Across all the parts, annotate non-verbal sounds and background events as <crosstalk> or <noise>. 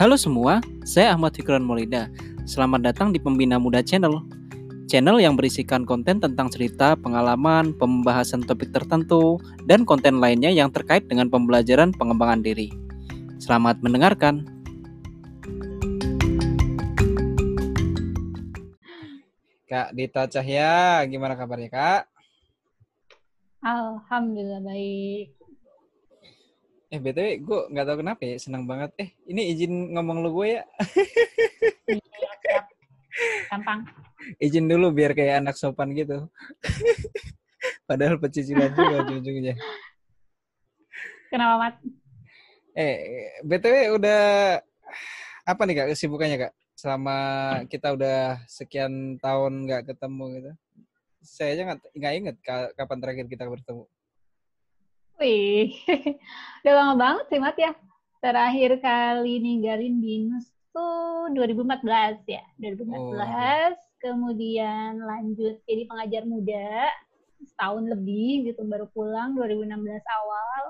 Halo semua, saya Ahmad Fikran Molida. Selamat datang di Pembina Muda Channel. Channel yang berisikan konten tentang cerita, pengalaman, pembahasan topik tertentu, dan konten lainnya yang terkait dengan pembelajaran pengembangan diri. Selamat mendengarkan. Kak Dita Cahya, gimana kabarnya Kak? Alhamdulillah baik. Eh btw gue nggak tahu kenapa ya senang banget. Eh ini izin ngomong lu gue ya. Iya, siap. Gampang. izin dulu biar kayak anak sopan gitu. Padahal pecicilan juga ujung-ujungnya. Kenapa, Mat? Eh btw udah apa nih kak kesibukannya kak? Selama kita udah sekian tahun nggak ketemu gitu. Saya aja nggak inget kapan terakhir kita bertemu. Wih, <laughs> udah lama banget sih Mat ya. Terakhir kali ninggalin Binus tuh 2014 ya, 2014. Oh. Kemudian lanjut jadi pengajar muda setahun lebih gitu baru pulang 2016 awal.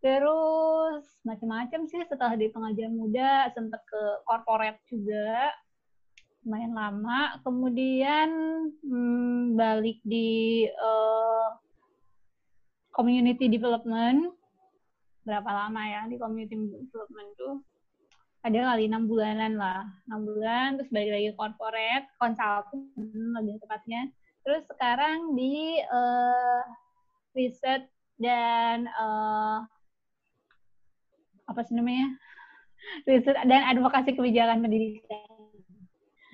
Terus macam-macam sih setelah di pengajar muda sempat ke corporate juga lumayan lama. Kemudian hmm, balik di uh, community development berapa lama ya di community development tuh? Ada kali enam bulanan lah. Enam bulan terus balik lagi corporate consultant lebih tepatnya. Terus sekarang di uh, riset dan uh, apa sih namanya? <laughs> Riset dan advokasi kebijakan pendidikan.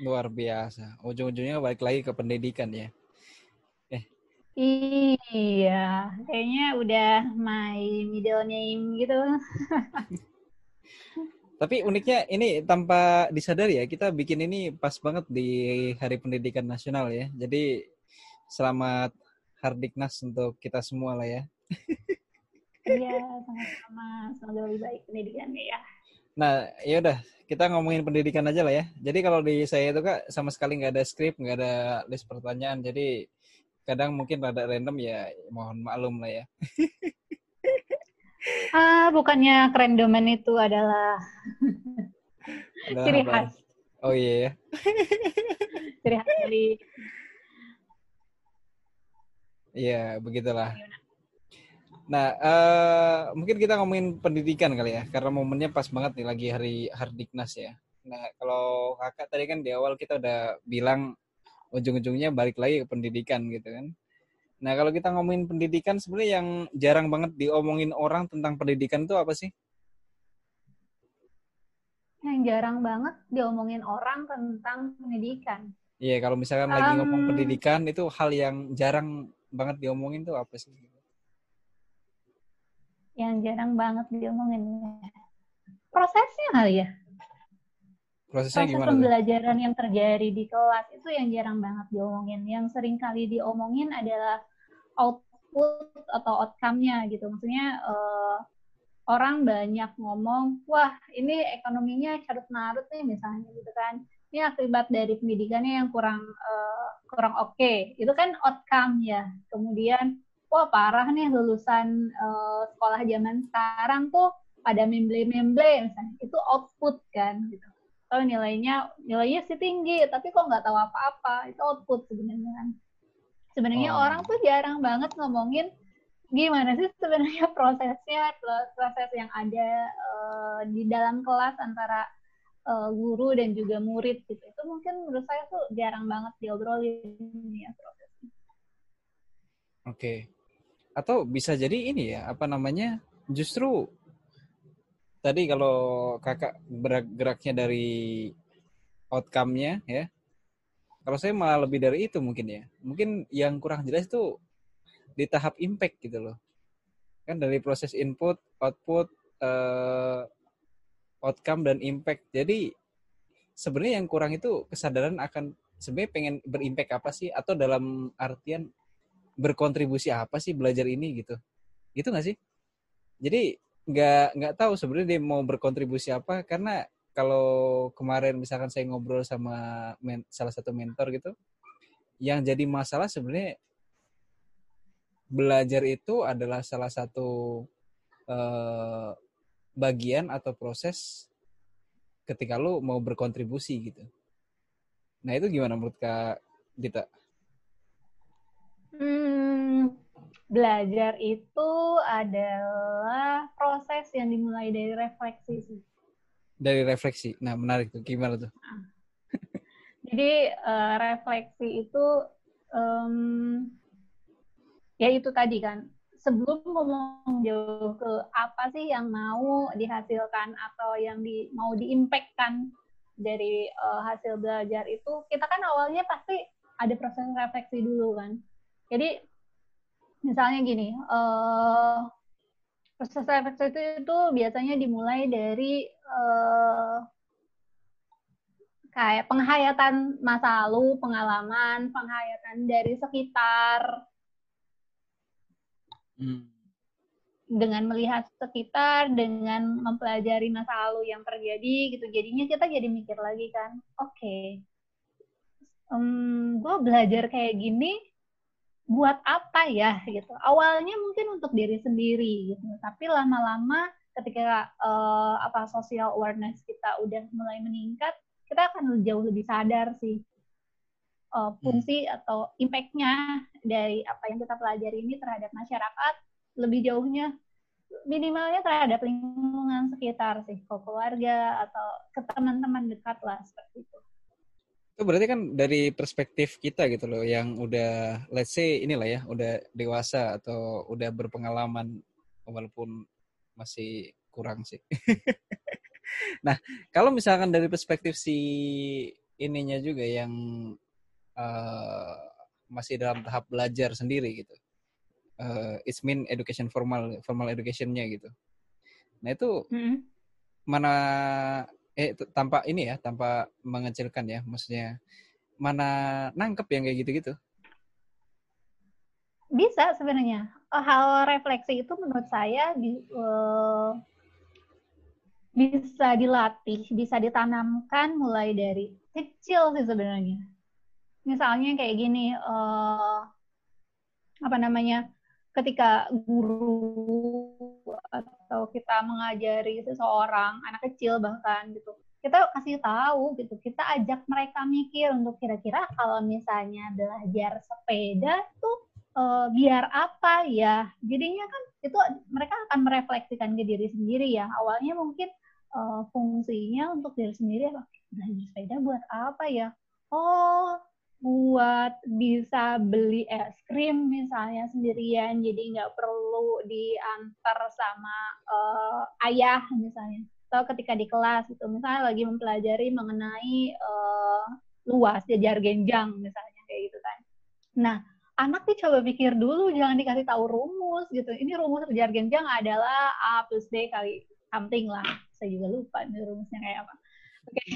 Luar biasa. Ujung-ujungnya balik lagi ke pendidikan ya Iya, kayaknya udah my middle name gitu. Tapi uniknya ini tanpa disadari ya, kita bikin ini pas banget di Hari Pendidikan Nasional ya. Jadi selamat Hardiknas untuk kita semua lah ya. Iya, sama-sama. Semoga lebih baik pendidikannya ya. Nah, ya udah kita ngomongin pendidikan aja lah ya. Jadi kalau di saya itu kak sama sekali nggak ada skrip, nggak ada list pertanyaan. Jadi kadang mungkin rada random ya mohon maklum lah ya. <laughs> ah, bukannya kerandoman itu adalah, ciri khas. Oh iya ya. <laughs> ciri khas dari Iya, begitulah. Nah, uh, mungkin kita ngomongin pendidikan kali ya, karena momennya pas banget nih lagi hari Hardiknas ya. Nah, kalau kakak tadi kan di awal kita udah bilang ujung-ujungnya balik lagi ke pendidikan gitu kan. Nah, kalau kita ngomongin pendidikan sebenarnya yang jarang banget diomongin orang tentang pendidikan itu apa sih? Yang jarang banget diomongin orang tentang pendidikan. Iya, yeah, kalau misalkan um, lagi ngomong pendidikan itu hal yang jarang banget diomongin tuh apa sih? Yang jarang banget diomongin. Prosesnya kali ya? Prosesnya Proses gimana? pembelajaran tuh? yang terjadi di kelas itu yang jarang banget diomongin. Yang sering kali diomongin adalah output atau outcome-nya gitu. Maksudnya uh, orang banyak ngomong, wah ini ekonominya carut marut nih misalnya gitu kan. Ini akibat dari pendidikannya yang kurang uh, kurang oke. Okay. Itu kan outcome ya. Kemudian, wah parah nih lulusan uh, sekolah zaman sekarang tuh pada memble-memble misalnya. Itu output kan gitu oh nilainya nilainya sih tinggi tapi kok nggak tahu apa-apa itu output sebenarnya kan sebenarnya oh. orang tuh jarang banget ngomongin gimana sih sebenarnya <laughs> prosesnya proses yang ada uh, di dalam kelas antara uh, guru dan juga murid gitu itu mungkin menurut saya tuh jarang banget diobrolin ya prosesnya. Oke. Okay. Atau bisa jadi ini ya apa namanya justru tadi kalau kakak bergeraknya dari outcome-nya ya. Kalau saya malah lebih dari itu mungkin ya. Mungkin yang kurang jelas itu di tahap impact gitu loh. Kan dari proses input, output, uh, outcome dan impact. Jadi sebenarnya yang kurang itu kesadaran akan sebenarnya pengen berimpact apa sih atau dalam artian berkontribusi apa sih belajar ini gitu. Gitu nggak sih? Jadi nggak nggak tahu sebenarnya dia mau berkontribusi apa karena kalau kemarin misalkan saya ngobrol sama men, salah satu mentor gitu yang jadi masalah sebenarnya belajar itu adalah salah satu uh, bagian atau proses ketika lo mau berkontribusi gitu. Nah itu gimana menurut Kak Dita? Hmm, belajar itu adalah proses yang dimulai dari refleksi sih. Dari refleksi. Nah menarik tuh. Gimana tuh? <laughs> Jadi uh, refleksi itu um, ya itu tadi kan sebelum ngomong jauh ke apa sih yang mau dihasilkan atau yang di, mau diimpactkan dari uh, hasil belajar itu kita kan awalnya pasti ada proses refleksi dulu kan jadi misalnya gini uh, proses refleksi itu, itu biasanya dimulai dari uh, kayak penghayatan masa lalu, pengalaman, penghayatan dari sekitar, Hmm. Dengan melihat sekitar, dengan mempelajari masa lalu yang terjadi gitu, jadinya kita jadi mikir lagi kan, oke, okay, um, gue belajar kayak gini buat apa ya gitu. Awalnya mungkin untuk diri sendiri gitu, tapi lama-lama ketika uh, apa social awareness kita udah mulai meningkat, kita akan jauh lebih sadar sih uh, fungsi hmm. atau impact-nya dari apa yang kita pelajari ini terhadap masyarakat lebih jauhnya minimalnya terhadap lingkungan sekitar sih ke keluarga atau ke teman-teman dekat lah seperti itu itu berarti kan dari perspektif kita gitu loh yang udah let's say inilah ya udah dewasa atau udah berpengalaman walaupun masih kurang sih <laughs> nah kalau misalkan dari perspektif si ininya juga yang uh, masih dalam tahap belajar sendiri gitu. Uh, it's mean education formal formal educationnya gitu. Nah itu mm-hmm. mana eh tanpa ini ya tanpa mengecilkan ya maksudnya mana nangkep yang kayak gitu-gitu? Bisa sebenarnya hal refleksi itu menurut saya di, uh, bisa dilatih, bisa ditanamkan mulai dari kecil sih sebenarnya misalnya kayak gini uh, apa namanya ketika guru atau kita mengajari seseorang anak kecil bahkan gitu. Kita kasih tahu gitu. Kita ajak mereka mikir untuk kira-kira kalau misalnya belajar sepeda tuh uh, biar apa ya? Jadinya kan itu mereka akan merefleksikan ke diri sendiri ya. Awalnya mungkin uh, fungsinya untuk diri sendiri belajar sepeda buat apa ya? Oh buat bisa beli es krim misalnya sendirian jadi nggak perlu diantar sama uh, ayah misalnya atau ketika di kelas itu misalnya lagi mempelajari mengenai uh, luas jajar genjang misalnya kayak gitu kan. Nah anak nih coba pikir dulu jangan dikasih tahu rumus gitu. Ini rumus jajar genjang adalah a plus b kali something lah. Saya juga lupa nih rumusnya kayak apa. Oke. Okay.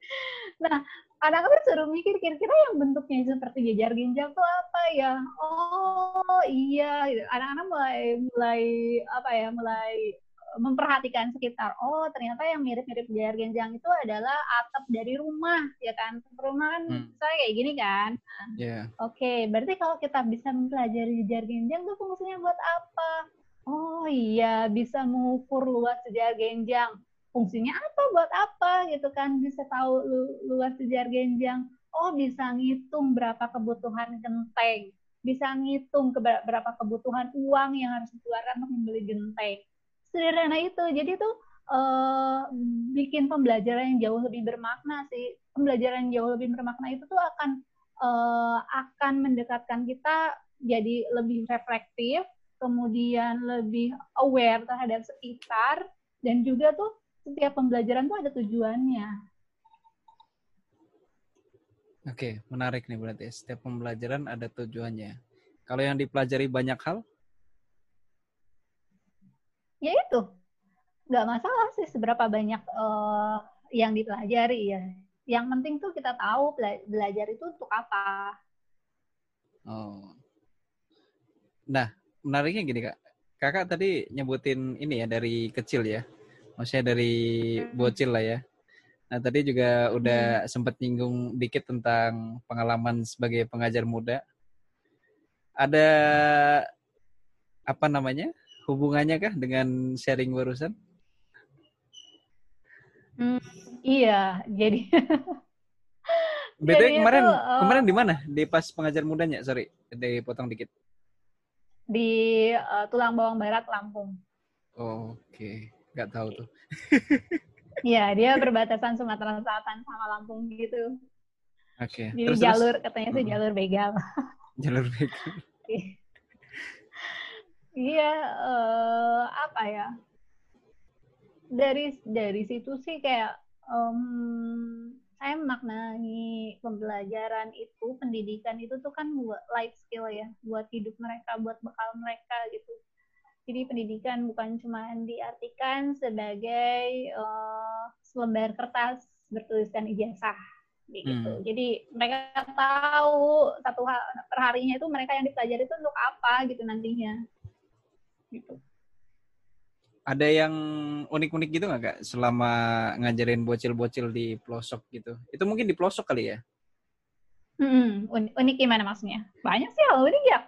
<laughs> nah anak-anak suruh mikir kira-kira yang bentuknya seperti jajar ginjal tuh apa ya? Oh iya. Anak-anak mulai mulai apa ya mulai memperhatikan sekitar oh ternyata yang mirip-mirip jajar genjang itu adalah atap dari rumah ya kan? Rumah kan hmm. saya kayak gini kan? Yeah. oke okay, berarti kalau kita bisa mempelajari jajar genjang tuh fungsinya buat apa? Oh iya bisa mengukur luas jajar genjang fungsinya apa buat apa gitu kan. Bisa tahu lu, luas sejar genjang. Oh bisa ngitung berapa kebutuhan genteng. Bisa ngitung berapa kebutuhan uang yang harus dikeluarkan untuk membeli genteng. Sederhana itu. Jadi tuh uh, bikin pembelajaran yang jauh lebih bermakna sih. Pembelajaran yang jauh lebih bermakna itu tuh akan uh, akan mendekatkan kita jadi lebih reflektif kemudian lebih aware terhadap sekitar dan juga tuh setiap pembelajaran tuh ada tujuannya. Oke, menarik nih berarti. Setiap pembelajaran ada tujuannya. Kalau yang dipelajari banyak hal? Ya itu. Nggak masalah sih seberapa banyak uh, yang dipelajari ya. Yang penting tuh kita tahu belajar itu untuk apa. Oh. Nah, menariknya gini kak. Kakak tadi nyebutin ini ya dari kecil ya maksudnya dari hmm. bocil lah ya. Nah tadi juga udah hmm. sempat nyinggung dikit tentang pengalaman sebagai pengajar muda. Ada apa namanya hubungannya kah dengan sharing barusan? Hmm, iya, jadi <laughs> Jadinya kemarin tuh, eh, kemarin di mana? Di pas pengajar mudanya, sorry, dipotong dikit. di eh, Tulang Bawang Barat, Lampung. Oh, Oke, nggak tahu tuh. Iya, dia berbatasan Sumatera Selatan sama Lampung gitu. Oke. Jadi Terus jalur katanya sih jalur begal. terus jalur begal. <laughs> Iya, eh, apa ya? Dari dari situ sih kayak em, saya maknai pembelajaran itu, pendidikan itu tuh kan buat life skill ya, buat hidup mereka, buat bekal mereka gitu. Jadi pendidikan bukan cuma diartikan sebagai eh, selembar kertas bertuliskan ijazah gitu. Hmm. Jadi mereka tahu satu hal perharinya itu mereka yang dipelajari itu untuk apa gitu nantinya. Gitu. Ada yang unik-unik gitu nggak kak selama ngajarin bocil-bocil di pelosok gitu? Itu mungkin di pelosok kali ya? Hmm, unik, unik gimana maksudnya? Banyak sih hal unik ya.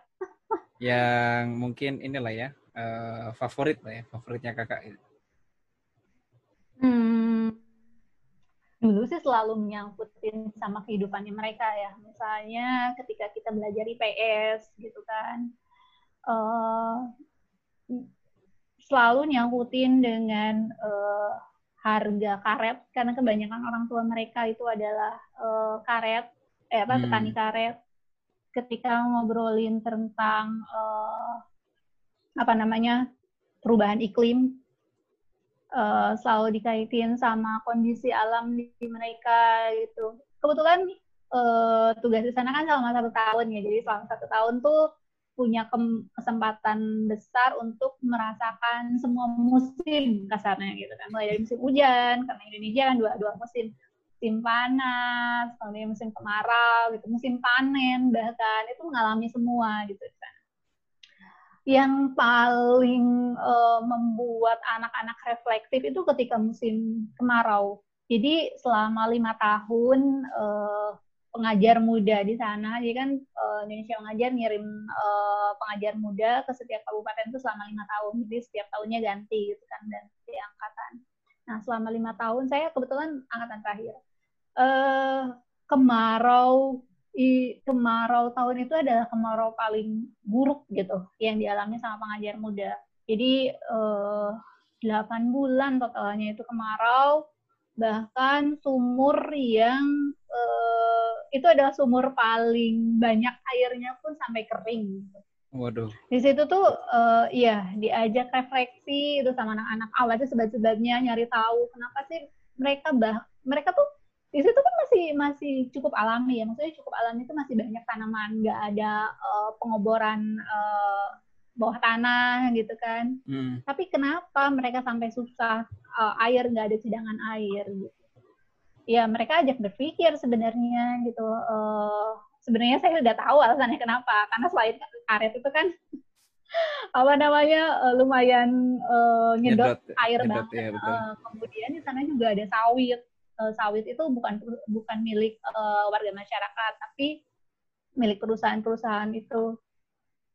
Yang mungkin inilah ya eh, favorit lah ya, favoritnya kakak. Hmm, dulu sih selalu menyangkutin sama kehidupannya mereka ya. Misalnya ketika kita belajar IPS gitu kan, eh, selalu nyangkutin dengan eh, harga karet karena kebanyakan orang tua mereka itu adalah eh, karet, eh apa Hmm. petani karet. Ketika ngobrolin tentang eh, apa namanya perubahan iklim eh, selalu dikaitin sama kondisi alam di mereka gitu. Kebetulan eh, tugas di sana kan selama satu tahun ya, jadi selama satu tahun tuh punya kesempatan besar untuk merasakan semua musim kasarnya gitu kan, mulai dari musim hujan karena Indonesia kan dua dua musim. Musim panas, kemudian musim kemarau gitu, musim panen bahkan itu mengalami semua gitu yang paling eh, membuat anak-anak reflektif itu ketika musim kemarau. Jadi selama lima tahun eh, pengajar muda di sana, jadi kan eh, Indonesia Mengajar ngirim eh, pengajar muda ke setiap kabupaten itu selama lima tahun. Jadi setiap tahunnya ganti gitu kan ganti angkatan. Nah selama lima tahun saya kebetulan angkatan terakhir. Eh, kemarau i, kemarau tahun itu adalah kemarau paling buruk gitu yang dialami sama pengajar muda. Jadi eh, 8 bulan totalnya itu kemarau, bahkan sumur yang eh, itu adalah sumur paling banyak airnya pun sampai kering. gitu. Waduh. Di situ tuh eh, iya diajak refleksi itu sama anak-anak awalnya sebab-sebabnya nyari tahu kenapa sih mereka bah mereka tuh di situ kan masih masih cukup alami ya. Maksudnya cukup alami itu masih banyak tanaman. Nggak ada eh, pengoboran eh, bawah tanah gitu kan. Hmm. tapi kenapa mereka sampai susah eh, air nggak ada cadangan air gitu? Ya mereka ajak berpikir sebenarnya gitu. Eh, sebenarnya saya udah tahu alasannya kenapa. Karena selain karet itu kan <laughs> apa namanya eh, lumayan eh, nyedot Nyedot, air nyedot, banget. ya, betul. Eh, kemudian di sana juga ada sawit Eh, sawit itu bukan bukan milik eh, warga masyarakat tapi milik perusahaan-perusahaan itu.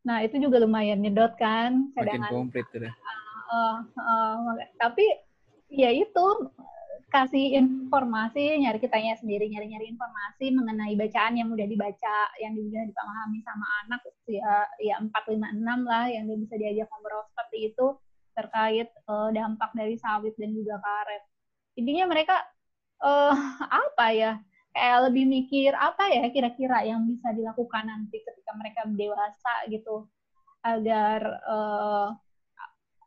Nah itu juga lumayan nyedot kan Makin cadangan komplit udah. Eh, eh, maka- tapi ya itu kasih informasi nyari kitanya sendiri nyari nyari informasi mengenai bacaan yang mudah dibaca yang mudah dipahami sama anak ya ya empat lima enam lah yang bisa diajak ngobrol seperti itu terkait eh, dampak dari sawit dan juga karet. Intinya mereka eh apa ya? Kayak lebih mikir apa ya kira-kira yang bisa dilakukan nanti ketika mereka dewasa gitu. Agar eh,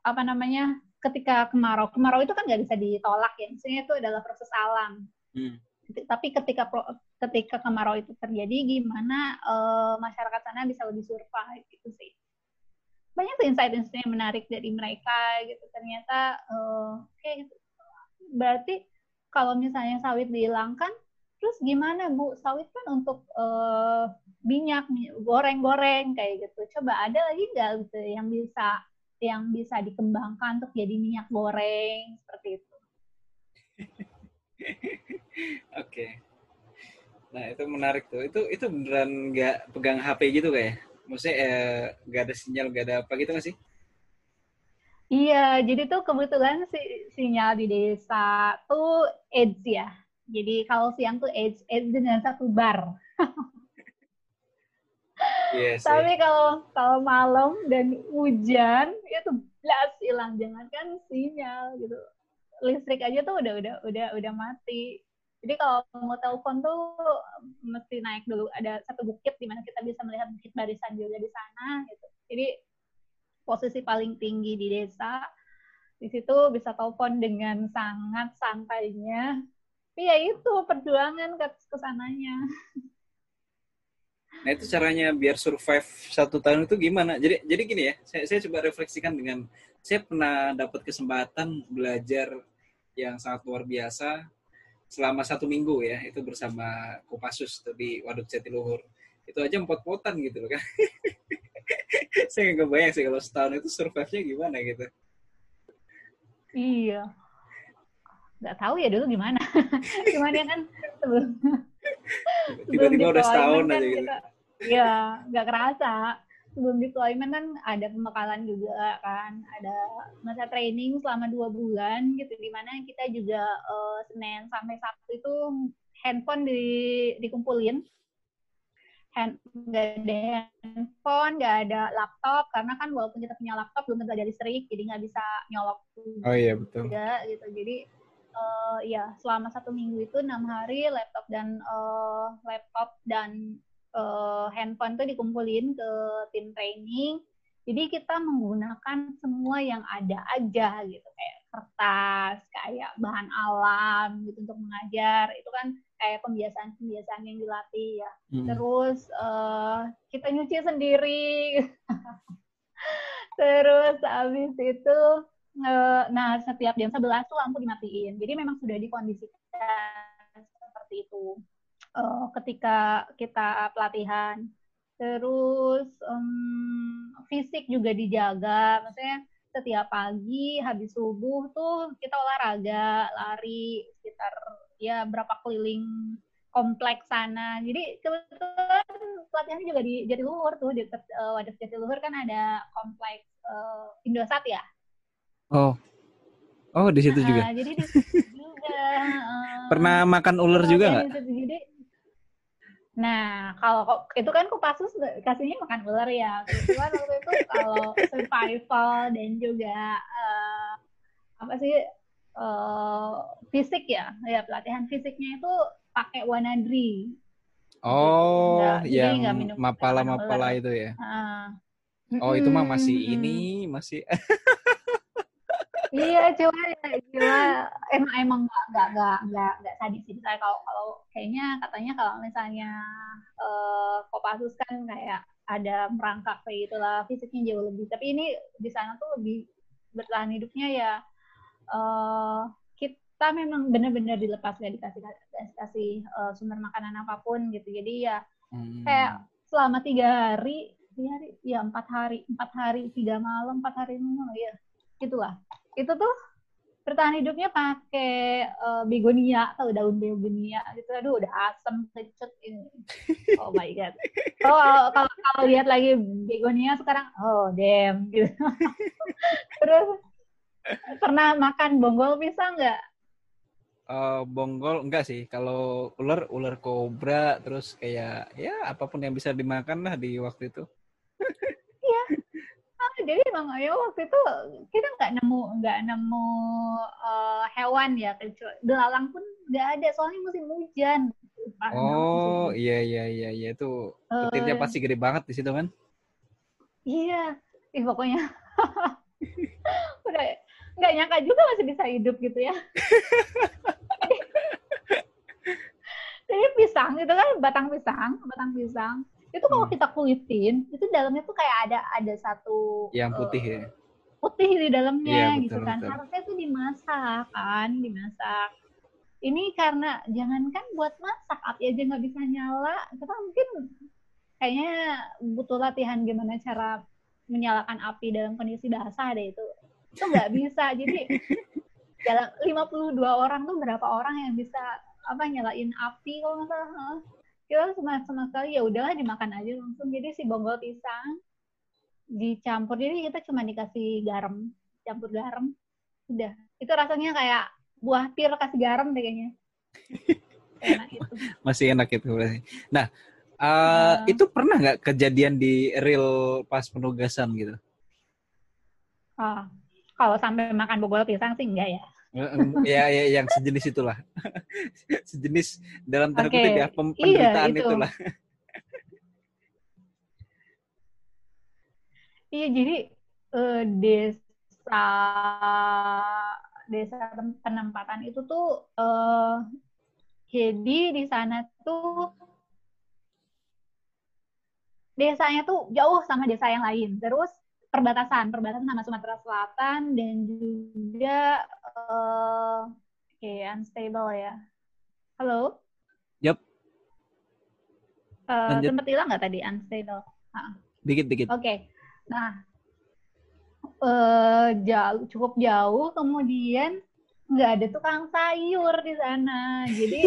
apa namanya ketika kemarau kemarau itu kan nggak bisa ditolak ya. Maksudnya itu adalah proses alam. Hmm. tapi ketika ketika kemarau itu terjadi gimana eh, masyarakat sana bisa lebih survive gitu sih. Banyak insight-insight yang menarik dari mereka gitu. Ternyata eh, kayak gitu. berarti kalau misalnya sawit dihilangkan terus gimana bu sawit kan untuk eh, minyak mi- goreng-goreng kayak gitu coba ada lagi nggak gitu yang bisa yang bisa dikembangkan untuk jadi minyak goreng seperti itu <laughs> Oke. Nah itu menarik tuh. Itu itu beneran nggak pegang HP gitu kayak? Maksudnya eh, nggak ada sinyal, nggak ada apa gitu nggak sih? Iya, jadi tuh kebetulan si sinyal di desa tuh edge ya. Jadi kalau siang tuh edge, edge dengan satu bar. Iya sih. Tapi kalau kalau malam dan hujan itu blas hilang, jangankan sinyal gitu. Listrik aja tuh udah udah udah udah mati. Jadi kalau mau telepon tuh mesti naik dulu. Ada satu bukit di mana kita bisa melihat bukit barisan juga di sana gitu. Posisi paling tinggi di desa. Di situ bisa telepon dengan sangat santainya. Tapi ya itu perjuangan ke ke sananya. Nah itu caranya biar survive satu tahun itu gimana? Jadi jadi gini ya, saya, saya coba refleksikan dengan saya pernah dapat kesempatan belajar yang sangat luar biasa selama satu minggu ya itu bersama Kopassus di Waduk Jatiluhur itu aja empat-empotan gitu loh kan <laughs> <laughs> saya nggak kebayang sih kalau setahun itu survive-nya gimana gitu. Iya. Nggak tahu ya dulu gimana. <laughs> Gimana kan sebelum <laughs> tiba-tiba udah setahun kan aja gitu. iya nggak kerasa. Sebelum deployment kan ada pembekalan juga kan. Ada masa training selama dua bulan gitu. Di mana kita juga uh, senin sampai sabtu itu handphone di dikumpulin hand nggak ada handphone nggak ada laptop karena kan walaupun kita punya laptop belum tentu ada listrik jadi nggak bisa nyolok oh iya betul. juga gitu. Jadi uh, ya selama satu minggu itu enam hari laptop dan uh, laptop dan uh, handphone tuh dikumpulin ke tim training. Jadi kita menggunakan semua yang ada aja gitu kayak kertas kayak bahan alam gitu untuk mengajar. Itu kan kayak pembiasaan-pembiasaan yang dilatih ya. Hmm. Terus uh, kita nyuci sendiri. <laughs> Terus habis itu uh, nah setiap jam 11 tuh lampu dimatiin. Jadi memang sudah dikondisikan seperti itu. Uh, ketika kita pelatihan. Terus um, fisik juga dijaga, maksudnya setiap pagi habis subuh tuh kita olahraga, lari sekitar ya berapa keliling kompleks sana. Jadi kebetulan pelatihannya juga di Jatiluhur tuh, di uh, Wadah Jatiluhur kan ada kompleks uh, Indosat ya. Oh. Oh, di situ juga. Uh, jadi di juga. Uh, Pernah makan ular juga nggak? Jadi Nah, kalau itu kan Kopassus kasihnya makan ular ya. Kebetulan waktu itu kalau survival dan juga uh, apa sih uh, fisik ya, ya pelatihan fisiknya itu pakai wanadri. Oh, nggak, yang mapala-mapala itu ya. Uh, oh, itu mah masih hmm. ini, masih iya cuma ya cuma emang emang nggak nggak nggak nggak nggak sadis sih. Saya kalau kalau kayaknya katanya kalau misalnya uh, Kopassus kan kayak ada merangkak kayak gitulah fisiknya jauh lebih. Tapi ini di sana tuh lebih bertahan hidupnya ya uh, kita memang benar-benar dilepas nggak dikasih kasih uh, sumber makanan apa pun gitu. Jadi ya hmm. kayak selama tiga hari tiga hari? Ya empat hari. Empat hari tiga malam empat hari malam ya gitulah itu tuh bertahan hidupnya pakai uh, begonia atau daun begonia gitu. Aduh udah asam kecut ini. Oh my god. Oh kalau kalau lihat lagi begonia sekarang oh damn gitu. <laughs> Terus Pernah makan bonggol pisang nggak? Uh, bonggol enggak sih. Kalau ular ular kobra terus kayak ya apa pun yang bisa dimakan lah di waktu itu. Iya. ah, jadi emang ya waktu itu kita nggak nemu nggak nemu uh, hewan ya kecuali belalang pun nggak ada soalnya musim hujan. Oh iya iya iya iya itu petirnya uh, pasti gede banget di situ kan? Iya, ih pokoknya <laughs> udah nggak nyangka juga masih bisa hidup gitu ya. <laughs> Jadi pisang itu kan batang pisang, batang pisang. Itu kalau hmm. kita kulitin, itu dalamnya tuh kayak ada ada satu yang putih uh, ya. Putih di dalamnya ya, gitu kan. Betul. Harusnya itu dimasak kan, dimasak. Ini karena jangankan buat masak, api aja nggak bisa nyala. Kita mungkin kayaknya butuh latihan gimana cara menyalakan api dalam kondisi basah deh itu itu nggak bisa. Jadi dalam 52 orang tuh berapa orang yang bisa apa nyalain api kalau nggak salah kita sama sama sekali ya udahlah dimakan aja langsung. Jadi si bonggol pisang dicampur jadi kita cuma dikasih garam campur garam udah. Itu rasanya kayak buah pir kasih garam deh kayaknya. <laughs> Enak itu. Masih enak itu nah uh, uh, itu pernah nggak kejadian di real pas penugasan gitu? Oh, kalau sampai makan bogol pisang sih enggak ya ya, ya yang sejenis itulah <laughs> sejenis dalam tanda okay. kutip ya penderitaan iya, itu. itulah <laughs> iya jadi uh, desa desa penempatan itu tuh uh, jadi di sana tuh desanya tuh jauh sama desa yang lain terus perbatasan perbatasan sama Sumatera Selatan dan juga uh, oke okay, unstable ya. Halo? Yep uh, sempat hilang nggak tadi unstable? Uh. dikit dikit. Oke. Okay. nah uh, jauh cukup jauh kemudian nggak ada tukang sayur di sana. Jadi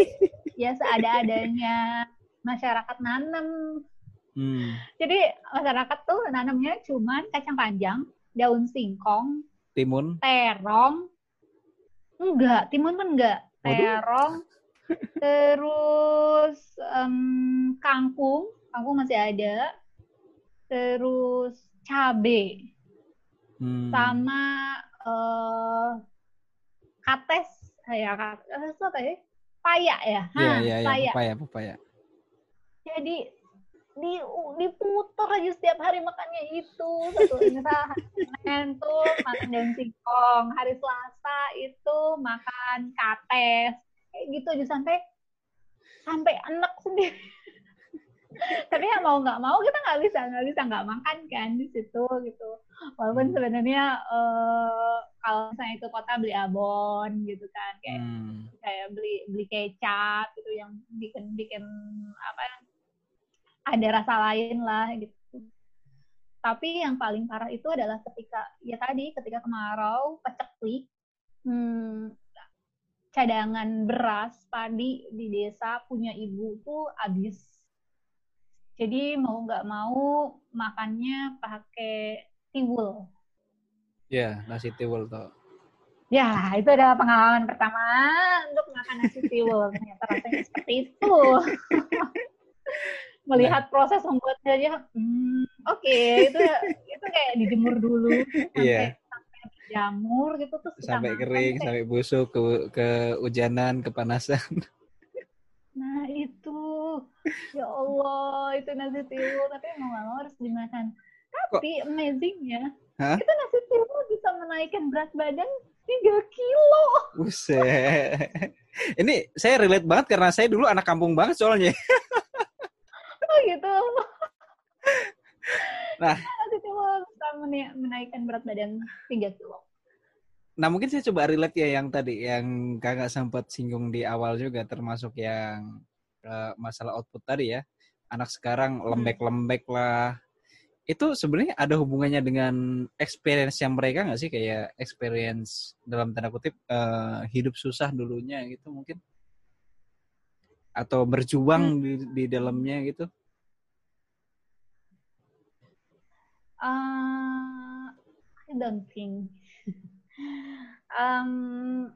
ya seada-adanya masyarakat nanam Hmm. Jadi masyarakat tuh nanamnya cuman kacang panjang, daun singkong, timun, terong, enggak, timun pun enggak, terong, <laughs> terus um, kangkung, kangkung masih ada, terus cabe, hmm. sama uh, kates, ya kates apa ya? Paya ya, Iya, iya, iya, paya, paya. Jadi di diputer aja setiap hari makannya itu satu misal Senin tuh makan daun singkong hari Selasa itu makan kates kayak gitu aja sampai sampai enak sendiri <laughs> tapi ya mau nggak mau kita nggak bisa nggak bisa nggak makan kan di situ gitu walaupun hmm. sebenarnya uh, kalau misalnya itu kota beli abon gitu kan kayak hmm. kayak beli beli kecap gitu yang bikin bikin apa ada rasa lain lah gitu. Tapi yang paling parah itu adalah ketika ya tadi ketika kemarau peceklik hmm, cadangan beras padi di desa punya ibu tuh habis. Jadi mau nggak mau makannya pakai tiwul. Ya, nasi tiwul tuh. Ya, itu adalah pengalaman pertama untuk makan nasi tiwul. Ternyata rasanya seperti itu. <laughs> melihat nah. proses membuatnya aja hmm, oke okay, itu itu kayak dijemur dulu sampai yeah. sampai jamur gitu terus sampai kering kayak... sampai busuk ke ke hujanan kepanasan nah itu ya Allah itu nasi tiwul tapi mau nggak mau harus dimakan tapi Kok? amazingnya Hah? itu nasi tiwul bisa menaikkan berat badan 3 kilo. Buset. Ini saya relate banget karena saya dulu anak kampung banget soalnya. Gitu. <laughs> Nah. Itu bisa menaikkan berat badan 3 kilo. Nah mungkin saya coba relate ya yang tadi yang kakak sempat singgung di awal juga termasuk yang uh, masalah output tadi ya. Anak sekarang hmm. lembek-lembek lah. Itu sebenarnya ada hubungannya dengan experience yang mereka nggak sih? Kayak experience dalam tanda kutip uh, hidup susah dulunya gitu mungkin? Atau berjuang hmm. di, di dalamnya gitu Uh, I don't think. <laughs> um,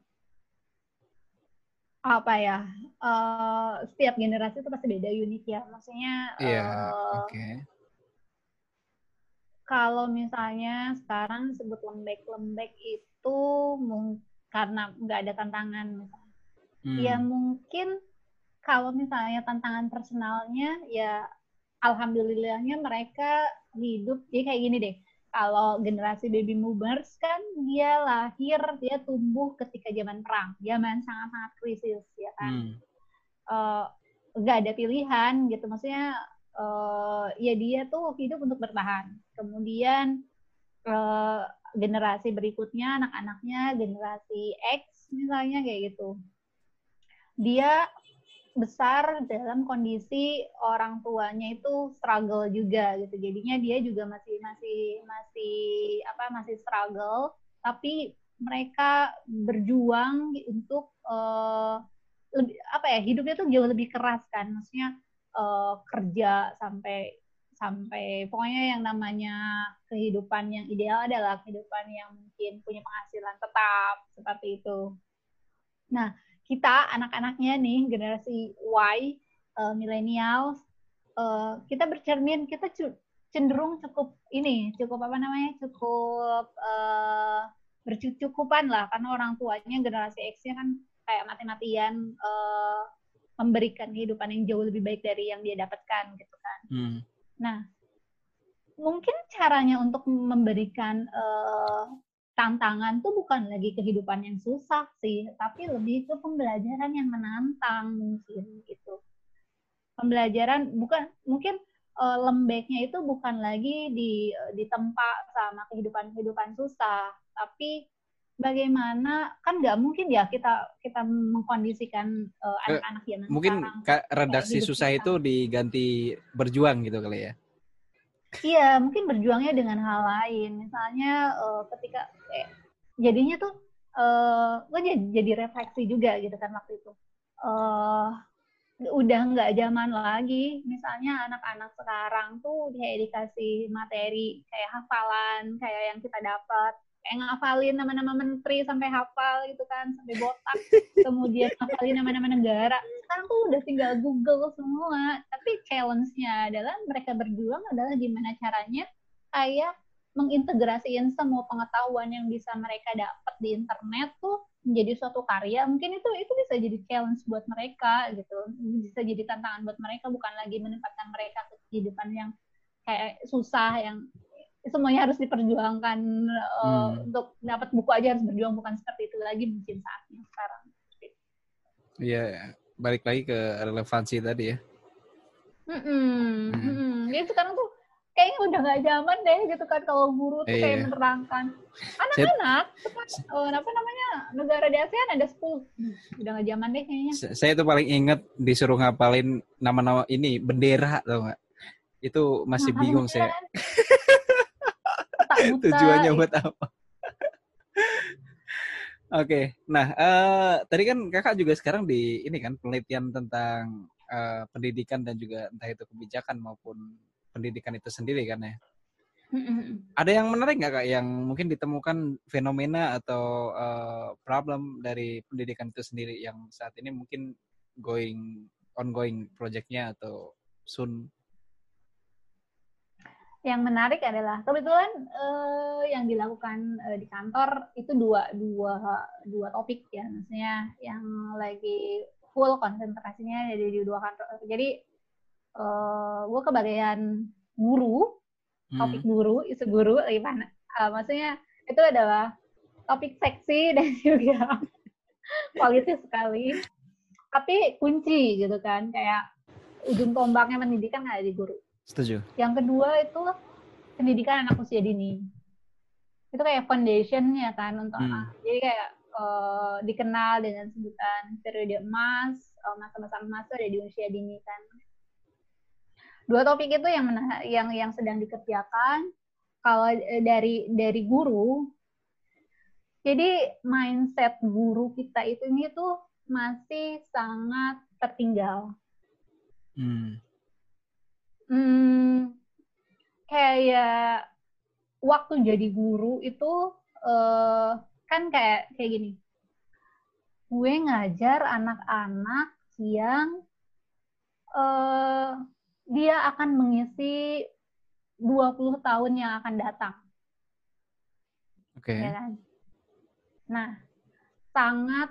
apa ya? Uh, setiap generasi itu pasti beda unik ya. Maksudnya. Iya. Yeah, uh, Oke. Okay. Kalau misalnya sekarang sebut lembek-lembek itu karena nggak ada tantangan, hmm. ya mungkin kalau misalnya tantangan personalnya ya alhamdulillahnya mereka hidup. Jadi kayak gini deh kalau generasi baby boomers kan dia lahir dia tumbuh ketika zaman perang. Zaman sangat sangat krisis ya kan? Hmm. uh, ada pilihan gitu. Maksudnya uh, ya dia tuh hidup untuk bertahan. Kemudian uh, generasi berikutnya anak-anaknya generasi X misalnya kayak gitu. Dia besar dalam kondisi orang tuanya itu struggle juga gitu. Jadinya dia juga masih masih masih apa masih struggle. Tapi mereka berjuang untuk uh, lebih apa ya hidupnya tuh jauh lebih keras kan. Maksudnya uh, kerja sampai sampai pokoknya yang namanya kehidupan yang ideal adalah kehidupan yang mungkin punya penghasilan tetap seperti itu. Nah, kita anak-anaknya nih generasi Y, uh, millennials, uh, kita bercermin kita cenderung cukup ini, cukup apa namanya, cukup uh, bercukupan lah karena orang tuanya generasi X-nya kan kayak mati-matian uh, memberikan kehidupan yang jauh lebih baik dari yang dia dapatkan gitu kan. Hmm. Nah, mungkin caranya untuk memberikan uh, tantangan tuh bukan lagi kehidupan yang susah sih, tapi lebih ke pembelajaran yang menantang mungkin gitu. Pembelajaran bukan mungkin uh, lembeknya itu bukan lagi di ditempa sama kehidupan-kehidupan susah, tapi bagaimana kan nggak mungkin ya kita kita mengkondisikan uh, anak-anak yang mungkin sekarang, redaksi susah kita. itu diganti berjuang gitu kali ya iya mungkin berjuangnya dengan hal lain. Misalnya uh, ketika eh, jadinya tuh uh, gue jadi, jadi refleksi juga gitu kan waktu itu. Uh, udah nggak zaman lagi. Misalnya anak-anak sekarang tuh kayak dikasih materi kayak hafalan kayak yang kita dapat kayak ngafalin nama-nama menteri sampai hafal gitu kan sampai botak kemudian ngafalin nama-nama negara. Sekarang tuh udah tinggal Google semua tapi challenge-nya adalah mereka berjuang adalah gimana caranya kayak mengintegrasikan semua pengetahuan yang bisa mereka dapat di internet tuh menjadi suatu karya. Mungkin itu itu bisa jadi challenge buat mereka gitu. Bisa jadi tantangan buat mereka bukan lagi menempatkan mereka ke kehidupan yang kayak susah yang semuanya harus diperjuangkan uh, hmm. untuk dapat buku aja harus berjuang bukan seperti itu lagi mungkin saatnya sekarang. Iya, balik lagi ke relevansi tadi ya. Mm -mm. Hmm. Jadi sekarang tuh kayaknya udah nggak zaman deh gitu kan kalau guru tuh kayak iya. menerangkan anak-anak uh, apa namanya negara di ASEAN ada 10 udah nggak zaman deh kayaknya. Saya tuh paling inget disuruh ngapalin nama-nama ini bendera tau nggak? Itu masih nah, bingung saya. <laughs> buta. <laughs> Tujuannya buat apa? <laughs> Oke, okay. nah uh, tadi kan kakak juga sekarang di ini kan penelitian tentang uh, pendidikan dan juga entah itu kebijakan maupun pendidikan itu sendiri kan ya. Ada yang menarik nggak kak yang mungkin ditemukan fenomena atau uh, problem dari pendidikan itu sendiri yang saat ini mungkin going ongoing projectnya atau soon yang menarik adalah kebetulan uh, yang dilakukan uh, di kantor itu dua dua dua topik ya. Maksudnya yang lagi full konsentrasinya jadi di dua kantor. Jadi uh, eh, gue kebagian guru hmm. topik guru isu guru gimana uh, maksudnya itu adalah topik seksi <laughs> dan juga politis sekali. Tapi kunci gitu kan kayak ujung tombaknya pendidikan ada di guru Setuju. Yang kedua itu pendidikan anak usia dini. Itu kayak foundationnya kan untuk hmm. anak. Jadi kayak uh, dikenal dengan sebutan periode emas, uh, masa-masa emas itu ada di usia dini kan. Dua topik itu yang yang yang sedang dikerjakan. Kalau eh, dari dari guru, jadi mindset guru kita itu ini tuh masih sangat tertinggal. Hmm hmm, kayak waktu jadi guru itu uh, kan kayak kayak gini gue ngajar anak-anak yang uh, dia akan mengisi 20 tahun yang akan datang. Oke. Okay. Ya kan? Nah, sangat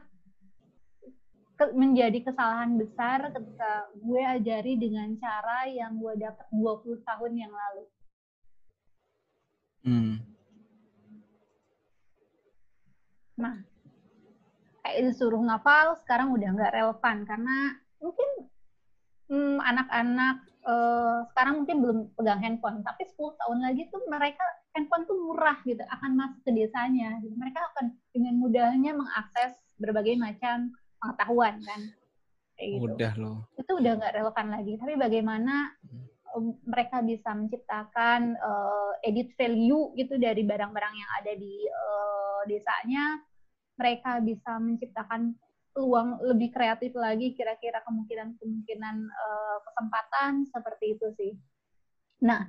menjadi kesalahan besar ketika gue ajari dengan cara yang gue dapat 20 tahun yang lalu. Hmm. Nah, kayak disuruh ngapal sekarang udah nggak relevan karena mungkin hmm, anak-anak uh, sekarang mungkin belum pegang handphone, tapi 10 tahun lagi tuh mereka handphone tuh murah gitu, akan masuk ke desanya. Gitu. Mereka akan dengan mudahnya mengakses berbagai macam pengetahuan kan kayak gitu. Udah loh. Itu udah nggak relevan lagi. Tapi bagaimana um, mereka bisa menciptakan uh, edit value gitu dari barang-barang yang ada di uh, desanya, mereka bisa menciptakan peluang lebih kreatif lagi kira-kira kemungkinan-kemungkinan uh, kesempatan seperti itu sih. Nah,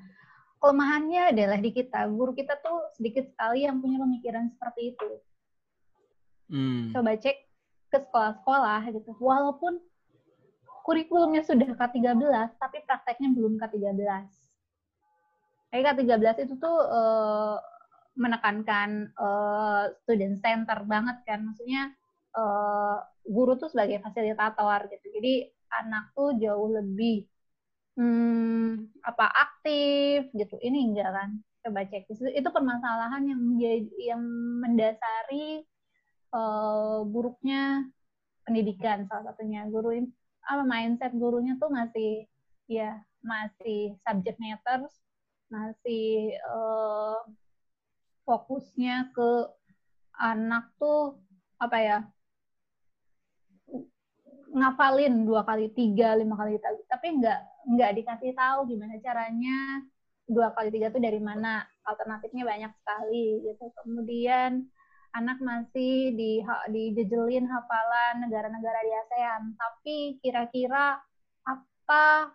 kelemahannya adalah di kita, guru kita tuh sedikit sekali yang punya pemikiran seperti itu. Hmm. Coba cek ke sekolah-sekolah gitu. Walaupun kurikulumnya sudah K13, tapi prakteknya belum K13. Kayak K13 itu tuh uh, menekankan uh, student center banget kan. Maksudnya uh, guru tuh sebagai fasilitator gitu. Jadi anak tuh jauh lebih hmm, apa aktif gitu. Ini enggak kan? Coba cek itu, itu permasalahan yang yang mendasari uh, buruknya pendidikan salah satunya. Guru apa mindset gurunya tuh masih ya masih subject matters masih uh, fokusnya ke anak tuh apa ya ngafalin dua kali tiga lima kali tapi nggak nggak dikasih tahu gimana caranya dua kali tiga tuh dari mana. Alternatifnya banyak sekali gitu. Kemudian anak masih di dijejelin hafalan negara-negara di ASEAN tapi kira-kira apa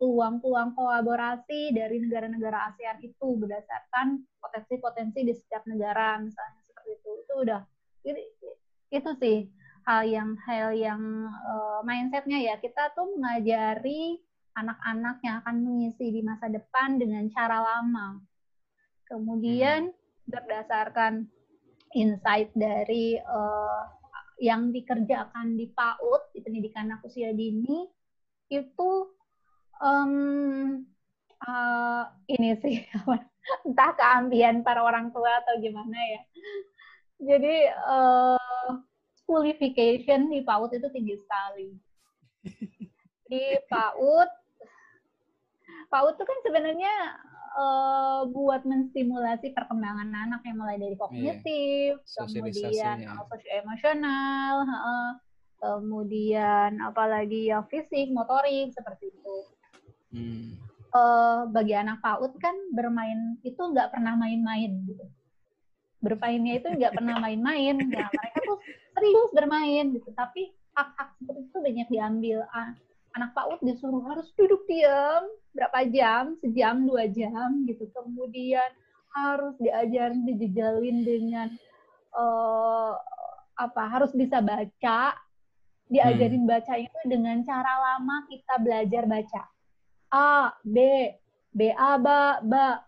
peluang-peluang uh, kolaborasi dari negara-negara ASEAN itu berdasarkan potensi-potensi di setiap negara misalnya seperti itu itu udah itu, itu sih hal yang hal yang uh, mindsetnya ya kita tuh mengajari anak-anak yang akan mengisi di masa depan dengan cara lama. Kemudian hmm. berdasarkan insight dari uh, yang dikerjakan di PAUD di pendidikan anak usia dini itu um, uh, ini sih <laughs> entah keambian para orang tua atau gimana ya. Jadi uh, schoolification di PAUD itu tinggi sekali. Di PAUD, PAUD itu kan sebenarnya uh, buat menstimulasi perkembangan anak yang mulai dari kognitif, yeah. kemudian uh, emosional, uh, kemudian apalagi ya fisik, motorik seperti itu. Hmm. Uh, bagi anak PAUD kan bermain itu nggak pernah main-main gitu. Bermainnya itu nggak pernah main-main. Ya, mereka tuh serius bermain gitu tapi hak-hak seperti itu banyak diambil anak PAUD disuruh harus duduk diam berapa jam? Sejam dua jam gitu. Kemudian harus diajarin dijejalin dengan uh, apa harus bisa baca. Diajarin hmm. baca itu dengan cara lama kita belajar baca. A B B A ba ba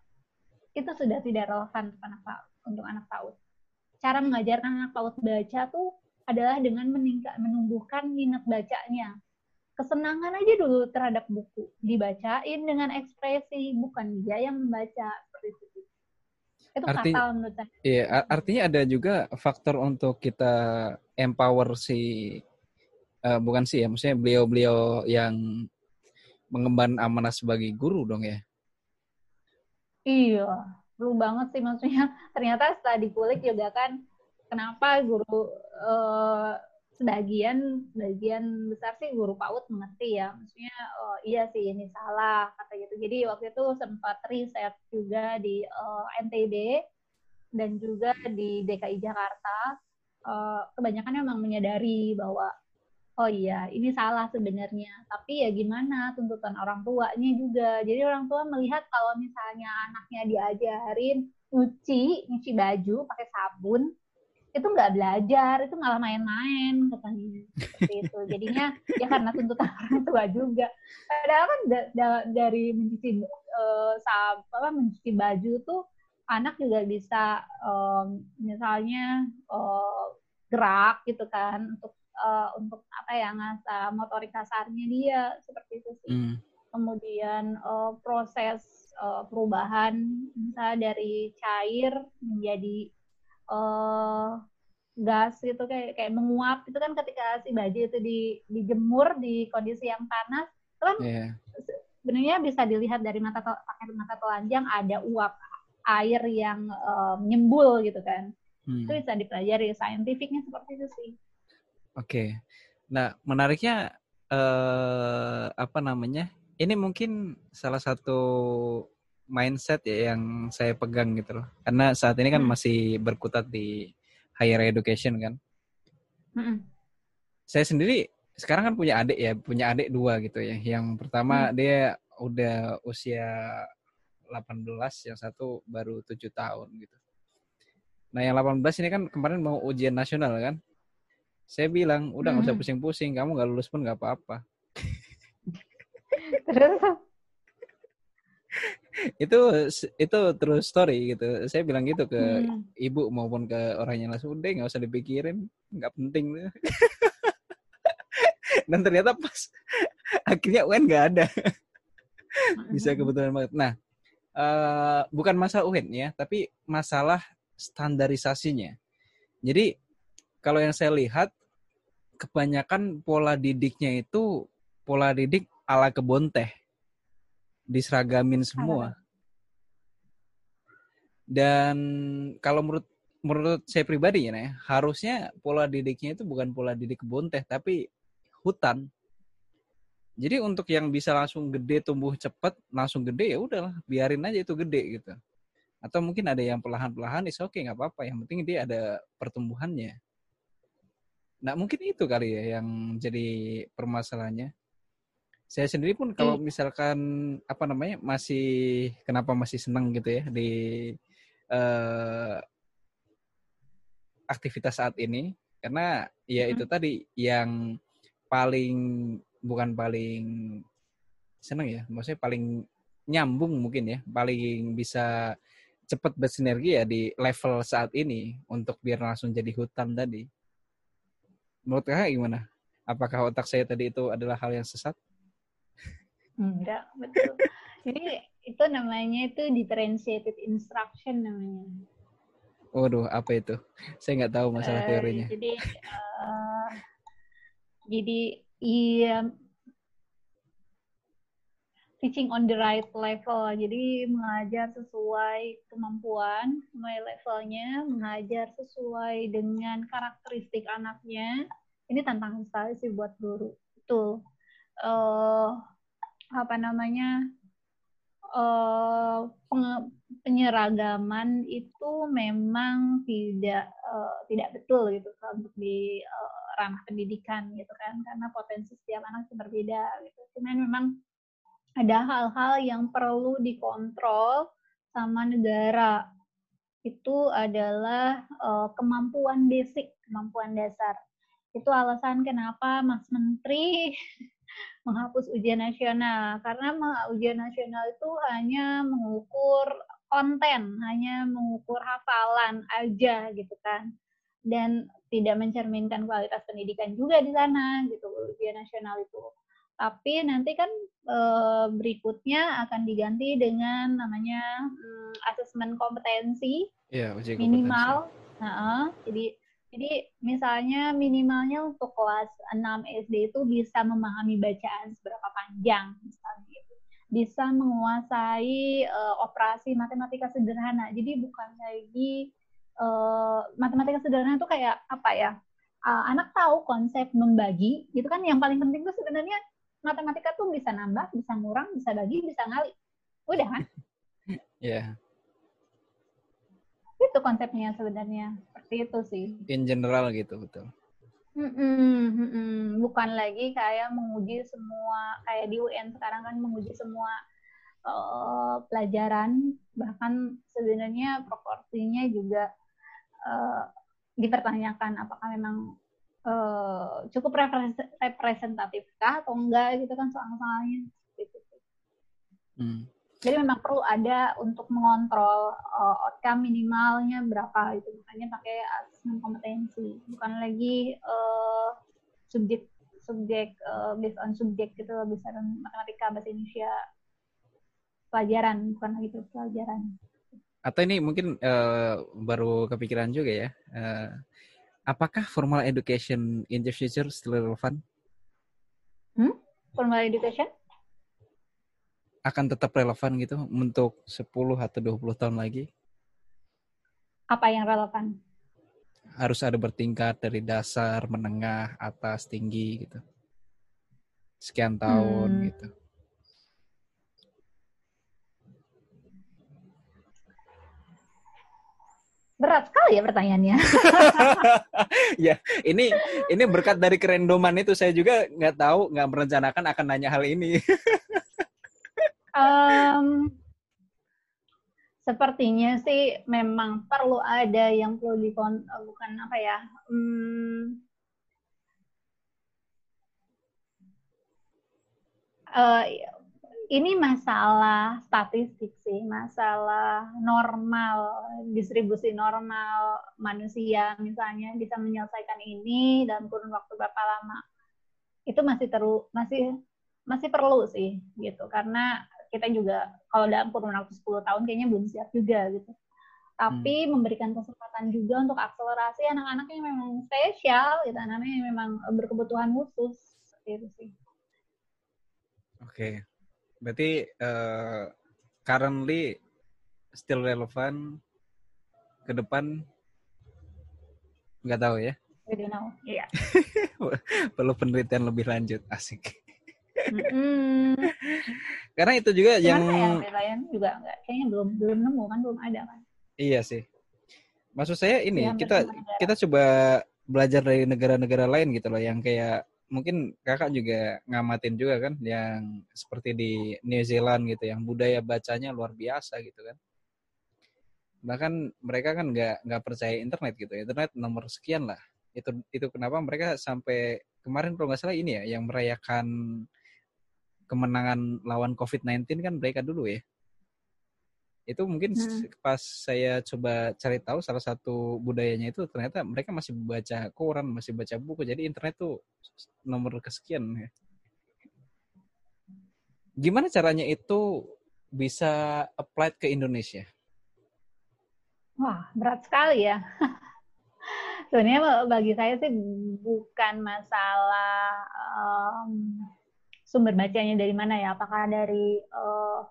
itu sudah tidak relevan untuk anak PAUD untuk anak PAUD cara mengajarkan anak PAUD baca tuh adalah dengan meningkat menumbuhkan minat bacanya. Kesenangan aja dulu terhadap buku, dibacain dengan ekspresi, bukan dia yang membaca seperti itu. Itu Arti, fatal menurut saya. Iya, artinya ada juga faktor untuk kita empower si uh, bukan sih ya, maksudnya beliau-beliau yang mengemban amanah sebagai guru dong ya. Iya, perlu banget sih maksudnya <laughs> ternyata setelah dikulik juga kan kenapa guru uh, sebagian sebagian besar sih guru PAUD mengerti ya. Maksudnya oh, iya sih ini salah kata gitu. Jadi waktu itu sempat riset juga di uh, eh, NTB dan juga di DKI Jakarta. Uh, kebanyakan memang menyadari bahwa oh iya ini salah sebenarnya. Tapi ya gimana tuntutan orang tuanya juga. Jadi orang tua melihat kalau misalnya anaknya diajarin nyuci nyuci baju pakai sabun itu nggak belajar itu malah main-main katanya seperti itu jadinya ya karena tuntutan <laughs> orang tua juga padahal kan da da dari mencuci uh, apa mencuci baju tuh anak juga bisa um, misalnya uh, gerak gitu kan untuk uh, untuk apa ya ngasah motorik kasarnya dia seperti itu sih. Mm. Kemudian uh, proses uh, perubahan misalnya dari cair menjadi uh, gas gitu kayak kayak menguap itu kan ketika si baju itu di dijemur di kondisi yang panas itu kan yeah. sebenarnya bisa dilihat dari mata pakai mata telanjang ada uap air yang um, nyembul gitu kan hmm. itu bisa dipelajari saintifiknya seperti itu sih Oke. Nah, menariknya eh, apa namanya? Ini mungkin salah satu mindset ya yang saya pegang gitu loh. Karena saat ini kan hmm. masih berkutat di higher education kan. Hmm. Saya sendiri sekarang kan punya adik ya, punya adik dua gitu ya. Yang pertama hmm. dia udah usia 18, yang satu baru 7 tahun gitu. Nah yang 18 ini kan kemarin mau ujian nasional kan. Saya bilang, udah nggak usah Hmm. pusing-pusing, kamu nggak lulus pun nggak apa-apa. <laughs> Terus itu itu true story gitu. Saya bilang gitu ke hmm. ibu maupun ke orang yang langsung udah nggak usah dipikirin, nggak penting. <laughs> Dan ternyata pas akhirnya UN nggak ada. <laughs> Bisa kebetulan banget. Nah, eh, bukan masalah UN ya, tapi masalah standarisasinya. Jadi kalau yang saya lihat kebanyakan pola didiknya itu pola didik ala kebon teh diseragamin semua. Dan kalau menurut menurut saya pribadi ya, Nah, harusnya pola didiknya itu bukan pola didik kebun teh tapi hutan. Jadi untuk yang bisa langsung gede tumbuh cepat, langsung gede ya udahlah, biarin aja itu gede gitu. Atau mungkin ada yang perlahan-perlahan, is oke okay, nggak apa-apa. Yang penting dia ada pertumbuhannya. Nah mungkin itu kali ya yang jadi permasalahannya. Saya sendiri pun kalau misalkan apa namanya masih kenapa masih senang gitu ya di uh, aktivitas saat ini karena ya itu tadi yang paling bukan paling seneng ya, maksudnya paling nyambung mungkin ya, paling bisa cepat bersinergi ya di level saat ini untuk biar langsung jadi hutan tadi. Menurut kakak gimana? Apakah otak saya tadi itu adalah hal yang sesat? Enggak, betul. Jadi itu namanya itu differentiated instruction namanya. Waduh, apa itu? Saya nggak tahu masalah Uh, teorinya. jadi uh, jadi iya teaching on the right level. Jadi mengajar sesuai kemampuan, sesuai levelnya, mengajar sesuai dengan karakteristik anaknya. Ini tantangan sekali sih buat guru. Itu uh, apa namanya? Uh, penyeragaman itu memang tidak uh, tidak betul gitu untuk di uh, ranah pendidikan gitu kan karena potensi setiap anak itu berbeda gitu. Cuman memang ada hal-hal yang perlu dikontrol sama negara. Itu adalah uh, kemampuan basic, kemampuan dasar. Itu alasan kenapa Mas Menteri menghapus ujian nasional karena ujian nasional itu hanya mengukur konten, hanya mengukur hafalan aja gitu kan. Dan tidak mencerminkan kualitas pendidikan juga di sana gitu ujian nasional itu. Tapi nanti kan e, berikutnya akan diganti dengan namanya mm, asesmen kompetensi uji minimal. Nah, jadi jadi misalnya minimalnya untuk kelas 6 SD itu bisa memahami bacaan seberapa panjang misalnya gitu. Bisa menguasai uh, operasi matematika sederhana. Jadi bukan lagi uh, matematika sederhana itu kayak apa ya? Uh, anak tahu konsep membagi, gitu kan yang paling penting itu sebenarnya matematika tuh bisa nambah, bisa ngurang, bisa bagi, bisa ngali. Udah kan? <laughs> Iya. yeah. Itu konsepnya sebenarnya. Seperti itu sih. In general gitu, betul. Mm-mm, mm-mm. Bukan lagi kayak menguji semua, kayak di UN sekarang kan menguji semua uh, pelajaran, bahkan sebenarnya proporsinya juga uh, dipertanyakan apakah memang uh, cukup representatifkah atau enggak gitu kan soal-soalnya. Gitu. Hmm. Jadi memang perlu ada untuk mengontrol uh, outcome minimalnya berapa itu makanya pakai asesmen kompetensi bukan lagi uh, subjek subjek uh, based on subjek gitu berdasarkan matematika bahasa Indonesia pelajaran bukan lagi itu pelajaran. Atau ini mungkin uh, baru kepikiran juga ya. Uh, apakah formal education in the future still relevan? Hmm? Formal education? Akan tetap relevan gitu untuk 10 atau 20 tahun lagi? Apa yang relevan? Harus ada bertingkat dari dasar, menengah, atas, tinggi gitu. Sekian tahun hmm. gitu. Berat sekali ya pertanyaannya. <laughs> ya, ini ini berkat dari kerendoman itu saya juga nggak tahu, nggak merencanakan akan nanya hal ini. <laughs> Um, sepertinya sih memang perlu ada yang perlu dikon bukan apa ya um, uh, ini masalah statistik sih, masalah normal, distribusi normal manusia misalnya bisa menyelesaikan ini dalam kurun waktu berapa lama. Itu masih terus masih masih perlu sih gitu karena kita juga kalau dalam kurun waktu 10 tahun kayaknya belum siap juga gitu. Tapi hmm. memberikan kesempatan juga untuk akselerasi anak-anak yang memang spesial gitu, anak-anak yang memang berkebutuhan khusus seperti itu sih. Oke. Okay. Berarti uh, currently still relevant ke depan nggak tahu ya? We don't know. <laughs> Iya. Perlu penelitian lebih lanjut. Asik. Mm-hmm. Karena itu juga Cuman yang ya, juga enggak. Kayaknya belum belum nemu kan belum ada kan. Iya sih. Maksud saya ini ya, kita kita coba belajar dari negara-negara lain gitu loh yang kayak mungkin kakak juga ngamatin juga kan yang seperti di New Zealand gitu yang budaya bacanya luar biasa gitu kan bahkan mereka kan nggak nggak percaya internet gitu internet nomor sekian lah itu itu kenapa mereka sampai kemarin kalau nggak salah ini ya yang merayakan kemenangan lawan COVID-19 kan mereka dulu ya. Itu mungkin hmm. pas saya coba cari tahu salah satu budayanya itu ternyata mereka masih baca koran masih baca buku. Jadi internet tuh nomor kesekian ya. Gimana caranya itu bisa apply ke Indonesia? Wah berat sekali ya. <laughs> Sebenarnya bagi saya sih bukan masalah um, sumber bacanya dari mana ya apakah dari uh,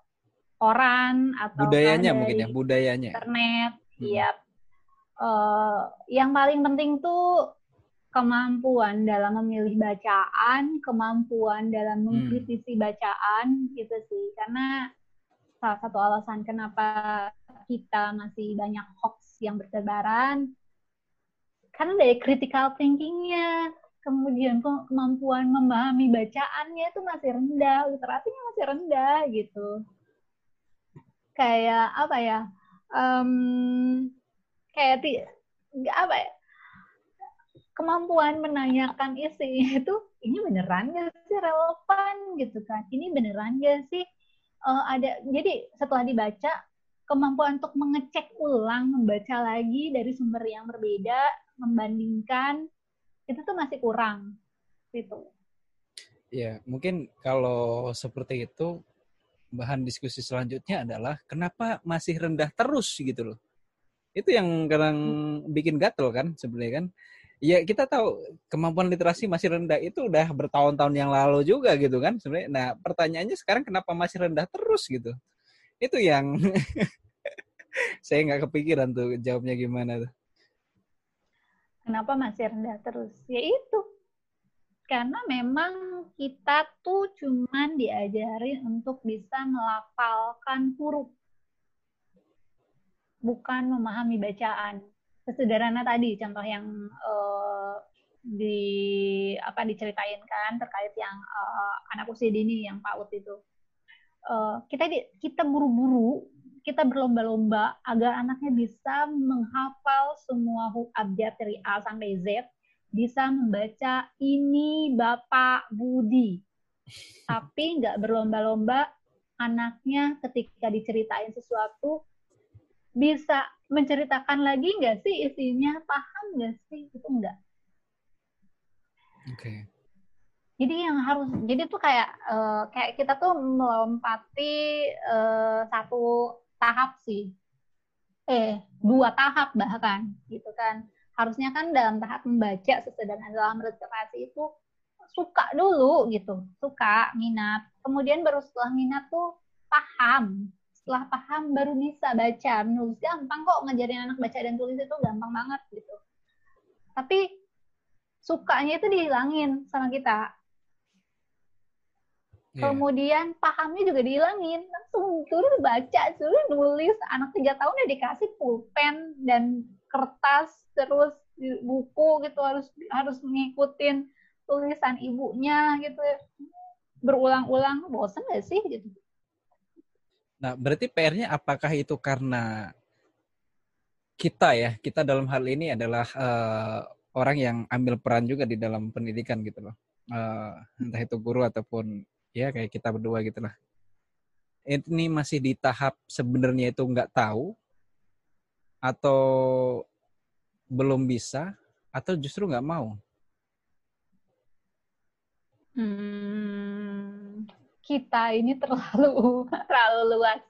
koran atau budayanya mungkin ya budayanya internet hmm. ya uh, yang paling penting tuh kemampuan dalam memilih bacaan kemampuan dalam hmm. mengkritisi hmm. bacaan gitu sih karena salah satu alasan kenapa kita masih banyak hoax yang bertebaran karena dari critical thinkingnya kemudian kemampuan memahami bacaannya itu masih rendah literasinya masih rendah gitu. Kayak apa ya um, kayak ti, apa ya kemampuan menanyakan isi itu ini beneran gak sih relevan gitu kan? Ini beneran gak sih uh, ada jadi setelah dibaca kemampuan untuk mengecek ulang membaca lagi dari sumber yang berbeda membandingkan itu tuh masih kurang gitu ya mungkin kalau seperti itu bahan diskusi selanjutnya adalah kenapa masih rendah terus gitu loh. Itu yang kadang bikin gatel kan sebenarnya kan. Ya kita tahu kemampuan literasi masih rendah itu udah bertahun-tahun yang lalu juga gitu kan sebenarnya. Nah pertanyaannya sekarang kenapa masih rendah terus gitu? Itu yang <laughs> saya nggak kepikiran tuh jawabnya gimana tuh. Kenapa masih rendah terus? Ya itu. Karena memang kita tuh cuman diajari untuk bisa melafalkan huruf. Bukan memahami bacaan. Sesederhana tadi contoh yang uh, di apa diceritain kan terkait yang uh, anak usia dini yang PAUD itu. Uh, kita di, kita buru-buru kita berlomba-lomba agar anaknya bisa menghafal semua huruf abjad dari A sampai Z bisa membaca ini Bapak Budi. Tapi nggak berlomba-lomba anaknya ketika diceritain sesuatu bisa menceritakan lagi nggak sih isinya paham nggak sih itu enggak oke okay. jadi yang harus jadi tuh kayak uh, kayak kita tuh melompati uh, satu tahap sih. Eh dua tahap bahkan gitu kan. Harusnya kan dalam tahap membaca sesederhana dalam literasi itu suka dulu gitu. Suka minat kemudian baru setelah minat tuh paham. Setelah paham baru bisa baca. Menulis gampang kok ngajarin anak baca dan tulis itu gampang banget gitu. Tapi sukanya itu dihilangin sama kita Yeah. Kemudian pahamnya juga dihilangin, langsung turun baca, turun nulis. Anak tiga tahun ya dikasih pulpen dan kertas terus buku gitu harus harus ngikutin tulisan ibunya gitu berulang-ulang bosan gak sih gitu Nah, berarti PR-nya apakah itu karena kita ya, kita dalam hal ini adalah uh, orang yang ambil peran juga di dalam pendidikan gitu loh. Uh, entah itu guru ataupun ya kayak kita berdua gitu lah. Ini masih di tahap sebenarnya itu nggak tahu atau belum bisa atau justru nggak mau? Hmm, kita ini terlalu <laughs> terlalu luas.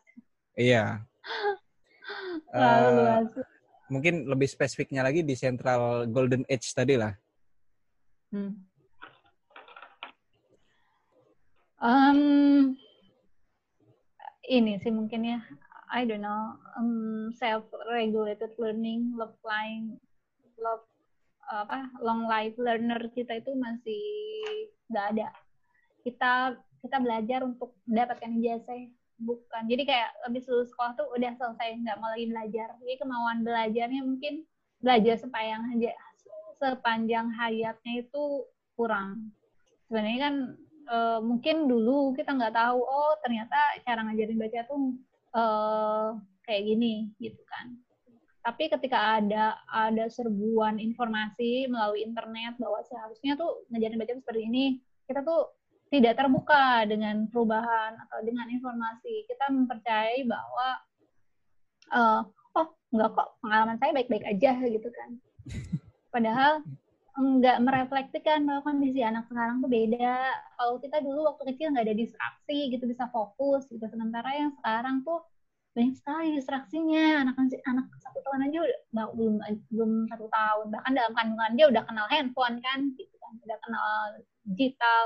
Iya. <gasps> terlalu uh, luas. Mungkin lebih spesifiknya lagi di Central Golden Age tadi lah. Hmm. Um, ini sih mungkin ya. I don't know. Um, self regulated learning love line love apa long life learner kita itu masih nggak ada. Kita kita belajar untuk mendapatkan ijazah bukan. Jadi kayak lebih lulus sekolah tuh udah selesai nggak mau lagi belajar. Jadi kemauan belajarnya mungkin belajar sepanjang sepanjang hayatnya itu kurang. Sebenarnya kan e, mungkin dulu kita nggak tahu oh ternyata cara ngajarin baca tuh uh, kayak gini gitu kan. Tapi ketika ada ada serbuan informasi melalui internet bahwa seharusnya tuh ngajarin baca seperti ini, kita tuh tidak terbuka dengan perubahan atau dengan informasi. Kita mempercayai bahwa uh, oh enggak kok pengalaman saya baik-baik aja gitu kan. <laughs> Padahal enggak merefleksikan bahwa kondisi anak sekarang tuh beda. Kalau kita dulu waktu kecil nggak ada distraksi gitu bisa fokus gitu. Sementara yang sekarang tuh banyak sekali distraksinya. Anak anak satu tahun aja udah belum belum satu tahun. Bahkan dalam kandungan dia udah kenal handphone kan, gitu kan, udah kenal digital.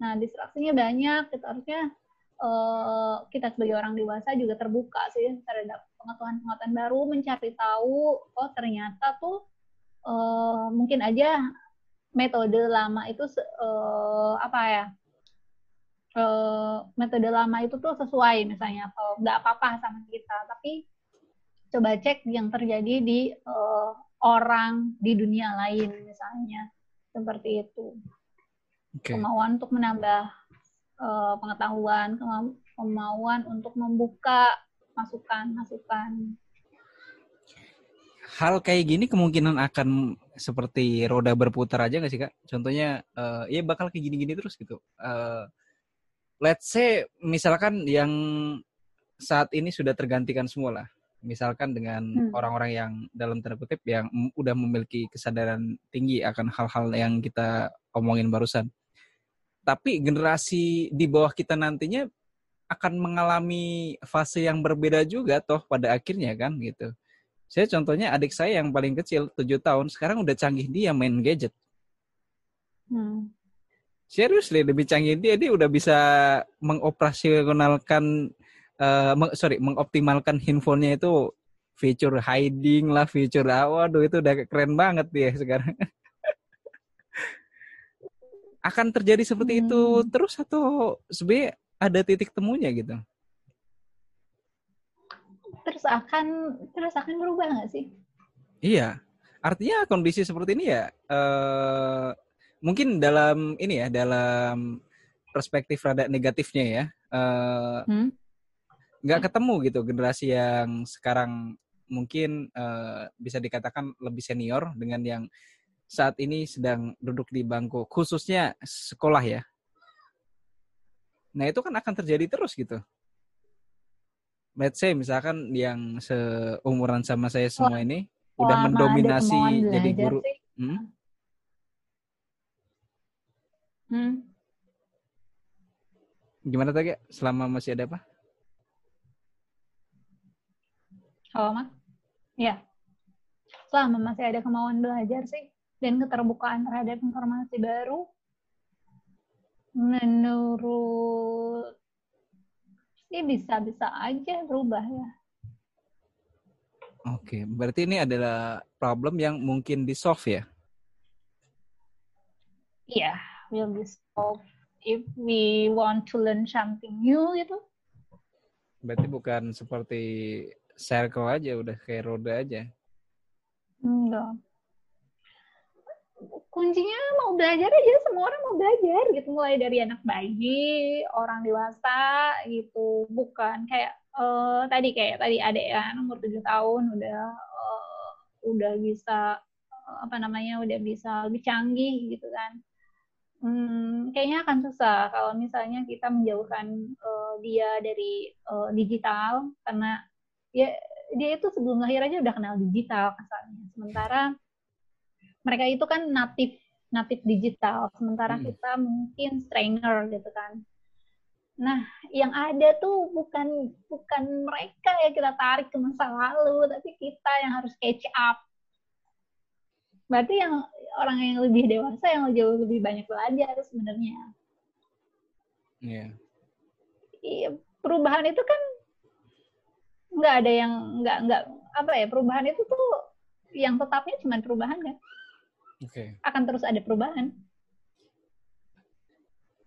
Nah distraksinya banyak. Kita harusnya uh, kita sebagai orang dewasa juga terbuka sih terhadap pengetahuan-pengetahuan baru, mencari tahu oh ternyata tuh uh, mungkin aja metode lama itu uh, apa ya? Uh, metode lama itu tuh sesuai misalnya atau nggak apa-apa sama kita. Tapi coba cek yang terjadi di uh, orang di dunia lain misalnya seperti itu. Okay. kemauan untuk menambah uh, pengetahuan kemauan untuk membuka masukan masukan hal kayak gini kemungkinan akan seperti roda berputar aja nggak sih kak? Contohnya, uh, ya bakal kayak gini-gini terus gitu. Uh, let's say misalkan yang saat ini sudah tergantikan semua lah. Misalkan dengan hmm. orang-orang hmm. yang dalam tanda kutip yang udah memiliki kesadaran tinggi akan hal-hal yang kita omongin barusan. Tapi generasi di bawah kita nantinya akan mengalami fase yang berbeda juga toh pada akhirnya kan gitu saya contohnya adik saya yang paling kecil, 7 tahun, sekarang udah canggih dia main gadget. Hmm. Serius deh, lebih canggih dia, dia udah bisa mengoperasionalkan, uh, meng, sorry, mengoptimalkan handphonenya itu fitur hiding lah, fitur waduh itu udah keren banget dia sekarang. <laughs> Akan terjadi seperti hmm. itu terus atau sebenarnya ada titik temunya gitu? Terus akan terus akan berubah nggak sih? Iya, artinya kondisi seperti ini ya uh, mungkin dalam ini ya dalam perspektif rada negatifnya ya uh, hmm? nggak ketemu gitu generasi yang sekarang mungkin uh, bisa dikatakan lebih senior dengan yang saat ini sedang duduk di bangku khususnya sekolah ya. Nah itu kan akan terjadi terus gitu let's say misalkan yang seumuran sama saya semua ini udah mendominasi jadi guru. Hmm? Hmm. Gimana tadi? Selama masih ada apa? Halo. Ya. Selama masih ada kemauan belajar sih dan keterbukaan terhadap informasi baru, menurut ya bisa-bisa aja berubah ya. Oke, berarti ini adalah problem yang mungkin di solve ya? Iya, yeah, will be solved if we want to learn something new gitu. Berarti bukan seperti circle aja, udah kayak roda aja. Enggak kuncinya mau belajar aja semua orang mau belajar gitu. Mulai dari anak bayi orang dewasa gitu. Bukan kayak uh, tadi kayak tadi adek ya umur tujuh tahun udah uh, udah bisa uh, apa namanya udah bisa lebih canggih gitu kan. Hmm, kayaknya akan susah kalau misalnya kita menjauhkan uh, dia dari uh, digital. Karena ya dia itu sebelum lahir aja udah kenal digital kasarnya. Sementara mereka itu kan natif natif digital, sementara hmm. kita mungkin stranger gitu kan. Nah, yang ada tuh bukan bukan mereka yang kita tarik ke masa lalu, tapi kita yang harus catch up. Berarti yang orang yang lebih dewasa yang jauh lebih banyak belajar sebenarnya. Iya. Yeah. perubahan itu kan nggak ada yang nggak nggak apa ya perubahan itu tuh yang tetapnya cuma perubahan kan. Okay. Akan terus ada perubahan.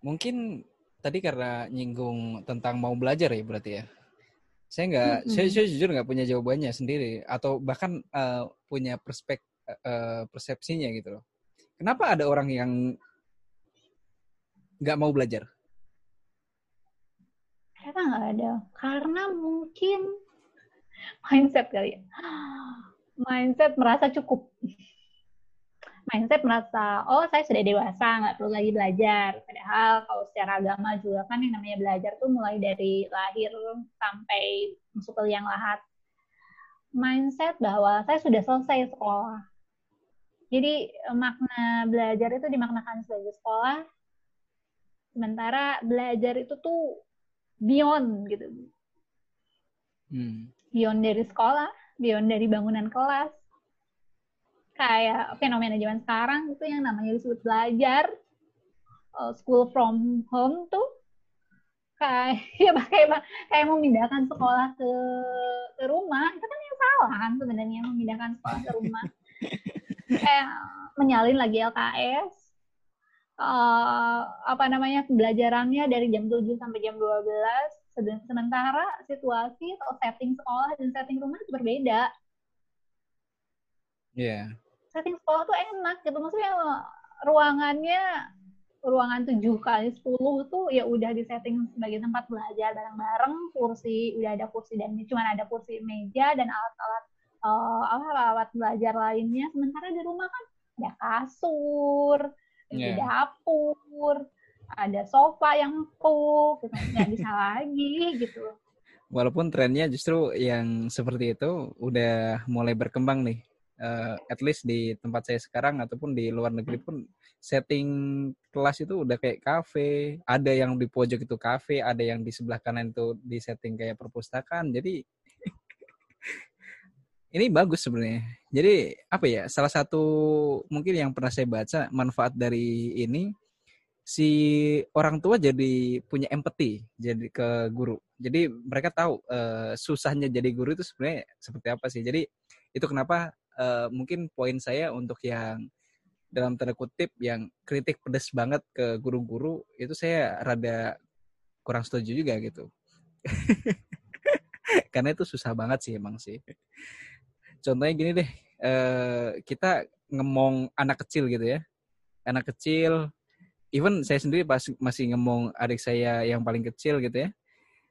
Mungkin tadi karena nyinggung tentang mau belajar ya berarti ya. Saya nggak, mm -hmm. saya, saya jujur nggak punya jawabannya sendiri atau bahkan uh, punya perspek uh, persepsinya gitu loh. Kenapa ada orang yang nggak mau belajar? Kenapa nggak ada? Karena mungkin mindset kali ya. <gasps> Mindset merasa cukup. Mindset merasa, oh saya sudah dewasa, nggak perlu lagi belajar. Padahal kalau secara agama juga kan yang namanya belajar tuh mulai dari lahir sampai masuk ke liang lahat. Mindset bahwa saya sudah selesai sekolah jadi makna belajar itu dimaknakan sebagai sekolah, sementara belajar itu tuh beyond gitu. Hmm. Beyond dari sekolah, beyond dari bangunan kelas. Kayak fenomena zaman sekarang itu yang namanya disebut belajar, uh, school from home tuh kayak <laughs> ya kayak kayak memindahkan sekolah ke ke rumah itu kan yang salah kan sebenarnya memindahkan sekolah ke rumah <laughs> eh, menyalin lagi LKS uh, eh, apa namanya pembelajarannya dari jam 7 sampai jam 12 sementara situasi atau setting sekolah dan setting rumah itu berbeda. Iya. Yeah. Setting sekolah tuh enak gitu. Maksudnya ruangannya ruangan 7 kali 10 tuh ya udah di setting sebagai tempat belajar bareng-bareng, kursi udah ada kursi dan cuma ada kursi meja dan alat-alat uh, alat belajar lainnya. Sementara di rumah kan ada kasur yeah. ada dapur ada sofa yang empuk gitu. Nggak bisa <laughs> lagi gitu. Walaupun trennya justru yang seperti itu udah mulai berkembang nih uh, at least di tempat saya sekarang ataupun di luar negeri pun setting kelas itu udah kayak kafe ada yang di pojok itu kafe ada yang di sebelah kanan itu di setting kayak perpustakaan jadi <laughs> ini bagus sebenarnya. Jadi apa ya? Salah satu mungkin yang pernah saya baca manfaat dari ini si orang tua jadi punya empati jadi ke guru. Jadi mereka tahu uh, susahnya jadi guru itu sebenarnya seperti apa sih. Jadi itu kenapa uh, mungkin poin saya untuk yang dalam tanda kutip yang kritik pedas banget ke guru-guru itu saya rada kurang setuju juga gitu. <laughs> Karena itu susah banget sih emang sih. Contohnya gini deh uh, kita ngemong anak kecil gitu ya. Anak kecil even saya sendiri pas masih ngemong adik saya yang paling kecil gitu ya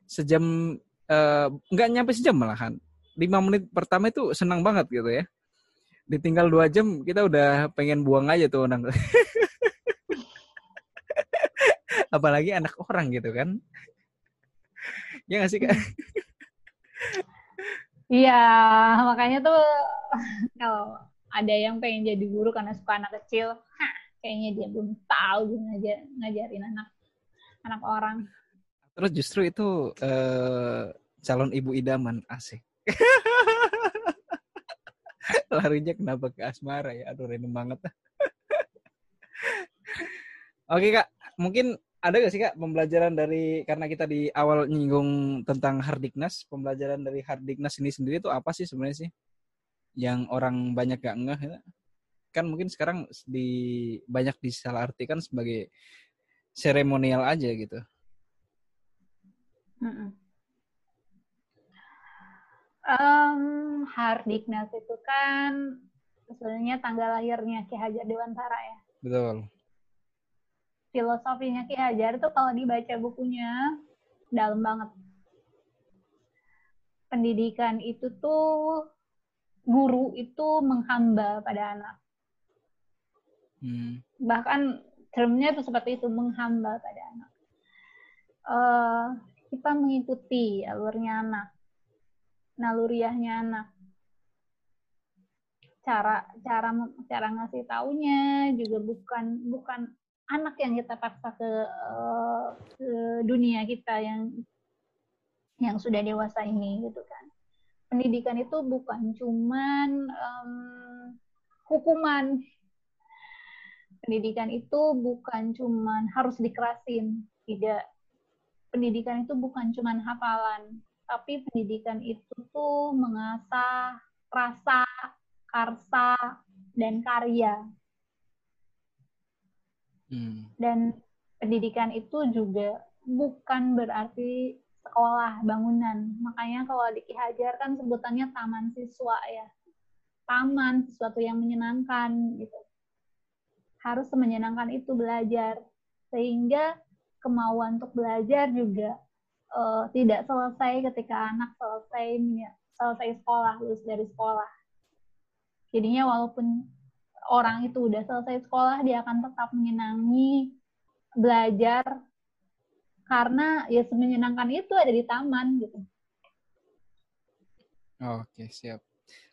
sejam uh, nggak nyampe sejam malahan. Lima menit pertama itu senang banget gitu ya ditinggal dua jam kita udah pengen buang aja tuh anak <laughs> apalagi anak orang gitu kan ya nggak sih kak Iya, makanya tuh kalau ada yang pengen jadi guru karena suka anak kecil, hah, kayaknya dia belum tahu dia ngajar, ngajarin anak anak orang. Terus justru itu uh, calon ibu idaman asik. <laughs> <laughs> Larinya kenapa ke asmara ya? Aduh, random banget. <laughs> Oke kak, mungkin ada gak sih kak pembelajaran dari karena kita di awal nyinggung tentang hardiknas pembelajaran dari hardiknas ini sendiri itu apa sih sebenarnya sih yang orang banyak gak ngeh ya? kan mungkin sekarang di banyak disalahartikan sebagai seremonial aja gitu. Mm Um, Hardiknas itu kan sebenarnya tanggal lahirnya Ki Hajar Dewantara ya. Betul filosofinya Ki Hajar tuh kalau dibaca bukunya dalam banget. pendidikan itu tuh guru itu menghamba pada anak. Hmm. Bahkan termnya itu seperti itu menghamba pada anak. Uh, kita mengikuti alurnya anak, naluriahnya anak. Cara cara cara ngasih taunya juga bukan bukan anak yang kita paksa ke, uh, ke dunia kita yang yang sudah dewasa ini gitu kan pendidikan itu bukan cuman um, hukuman. Pendidikan itu bukan cuman harus dikerasin, tidak. Pendidikan itu bukan cuman hafalan, tapi pendidikan itu tuh mengasah rasa, karsa, dan karya. Hmm. Dan pendidikan itu juga bukan berarti sekolah, bangunan. Makanya kalau di Ki Hajar kan sebutannya taman siswa ya. Taman, sesuatu yang menyenangkan gitu. Harus menyenangkan itu belajar. Sehingga kemauan untuk belajar juga uh, tidak selesai ketika anak selesai selesai sekolah, lulus dari sekolah. Jadinya walaupun orang itu udah selesai sekolah, dia akan tetap menyenangi belajar karena ya semenyenangkan itu ada di taman gitu. Oke, siap.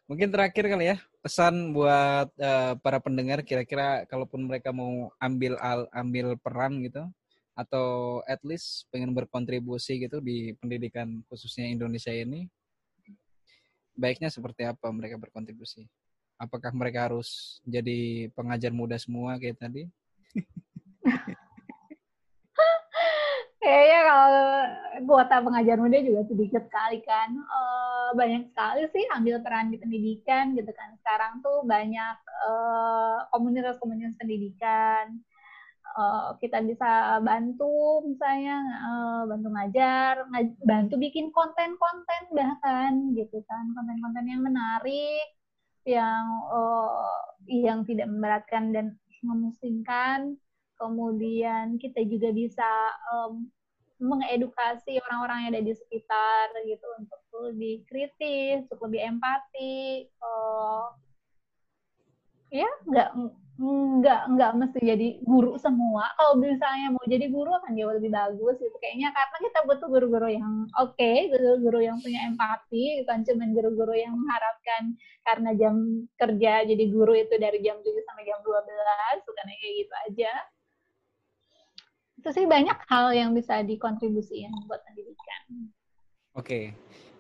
Mungkin terakhir kali ya, pesan buat uh, para pendengar kira-kira kalaupun mereka mau ambil al, ambil peran gitu atau at least pengen berkontribusi gitu di pendidikan khususnya Indonesia ini baiknya seperti apa mereka berkontribusi? Apakah mereka harus jadi pengajar muda semua kayak tadi? <laughs> Kayaknya kalau kuota pengajar muda juga sedikit sekali kan. Uh, banyak sekali sih ambil peran di pendidikan gitu kan. Sekarang tuh banyak komunitas komunitas-komunitas pendidikan. Uh, kita bisa bantu misalnya uh, bantu ngajar, ngaj bantu bikin konten-konten bahkan gitu kan, konten-konten yang menarik, yang uh, yang tidak memberatkan dan memusingkan kemudian kita juga bisa um, mengedukasi orang-orang yang ada di sekitar gitu untuk lebih kritis, untuk lebih empati. Uh, ya nggak nggak nggak mesti jadi guru semua. Kalau misalnya mau jadi guru akan jauh lebih bagus gitu. Kayaknya karena kita butuh guru-guru yang oke, okay, guru-guru yang punya empati, bukan cuma guru-guru yang mengharapkan karena jam kerja jadi guru itu dari jam 7 sampai jam 12, bukan kayak gitu aja itu sih banyak hal yang bisa dikontribusikan buat pendidikan. Oke, okay.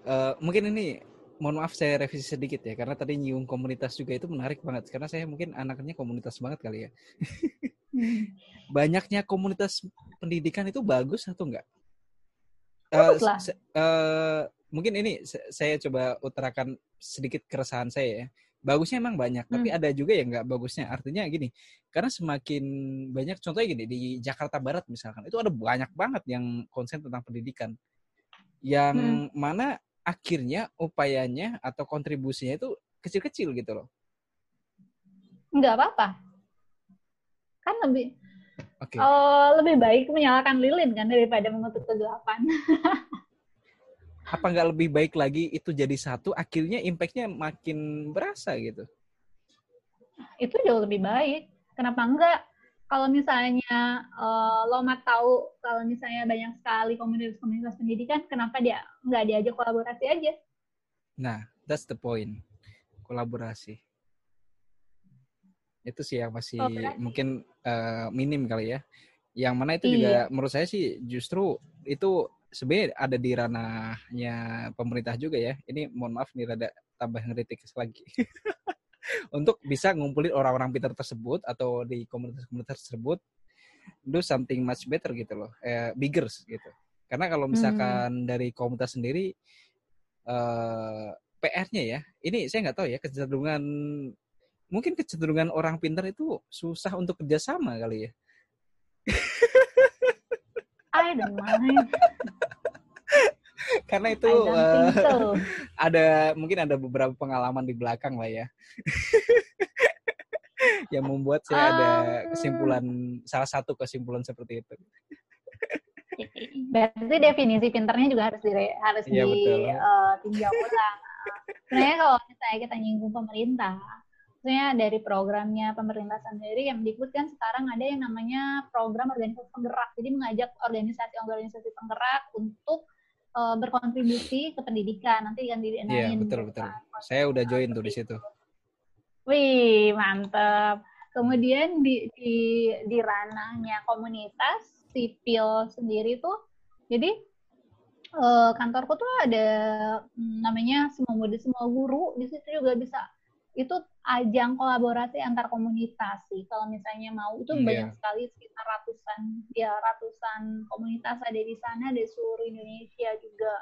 uh, eh, mungkin ini mohon maaf saya revisi sedikit ya karena tadi nyium komunitas juga itu menarik banget karena saya mungkin anaknya komunitas banget kali ya. hmm. <laughs> Banyaknya komunitas pendidikan itu bagus atau enggak? Uh, uh, mungkin ini saya coba utarakan sedikit keresahan saya ya bagusnya emang banyak, tapi hmm. ada juga yang nggak bagusnya. Artinya gini, karena semakin banyak, contohnya gini di Jakarta Barat misalkan, itu ada banyak banget yang konsen tentang pendidikan, yang hmm. mana akhirnya upayanya atau kontribusinya itu kecil-kecil gitu loh. Nggak apa-apa, kan lebih okay. uh, eh, lebih baik menyalakan lilin kan daripada mengutuk kegelapan. <laughs> apa nggak lebih baik lagi itu jadi satu akhirnya impactnya makin berasa gitu itu jauh lebih baik kenapa enggak kalau misalnya uh, Lomat tahu kalau misalnya banyak sekali komunitas-komunitas pendidikan kenapa dia nggak diajak kolaborasi aja nah that's the point kolaborasi itu sih yang masih kolaborasi. mungkin uh, minim kali ya yang mana itu iya. juga menurut saya sih justru itu sebenarnya ada di ranahnya pemerintah juga ya. Ini mohon maaf nih rada tambah ngeritik lagi. <laughs> Untuk bisa ngumpulin orang-orang pintar tersebut atau di komunitas-komunitas tersebut do something much better gitu loh. Eh, bigger gitu. Karena kalau misalkan hmm. dari komunitas sendiri eh, PR-nya ya, ini saya nggak tahu ya kecenderungan mungkin kecenderungan orang pintar itu susah untuk kerjasama kali ya. I don't mind. <laughs> Karena itu uh, so. <laughs> ada mungkin ada beberapa pengalaman di belakang lah ya. <laughs> yang membuat saya um, ada kesimpulan salah satu kesimpulan seperti itu. Berarti definisi pinternya juga harus di harus Iya, betul. ditinjau ulang. Sebenarnya kalau misalnya kita nyinggung pemerintah, maksudnya dari programnya pemerintah sendiri yang Mendikbud kan sekarang ada yang namanya program organisasi penggerak. Jadi mengajak organisasi-organisasi penggerak untuk uh, berkontribusi ke pendidikan. Nanti kan Iya, didanai betul betul. Saya udah join tuh di situ. Wih, mantep. Kemudian di, di, di ranahnya komunitas sipil sendiri tuh, jadi uh, kantorku tuh ada mm, namanya semua muda semua guru di situ juga bisa itu ajang kolaborasi antar komunitas sih kalau misalnya mau itu Hmm, banyak sekali sekitar ratusan ya ratusan komunitas ada di sana dari seluruh Indonesia juga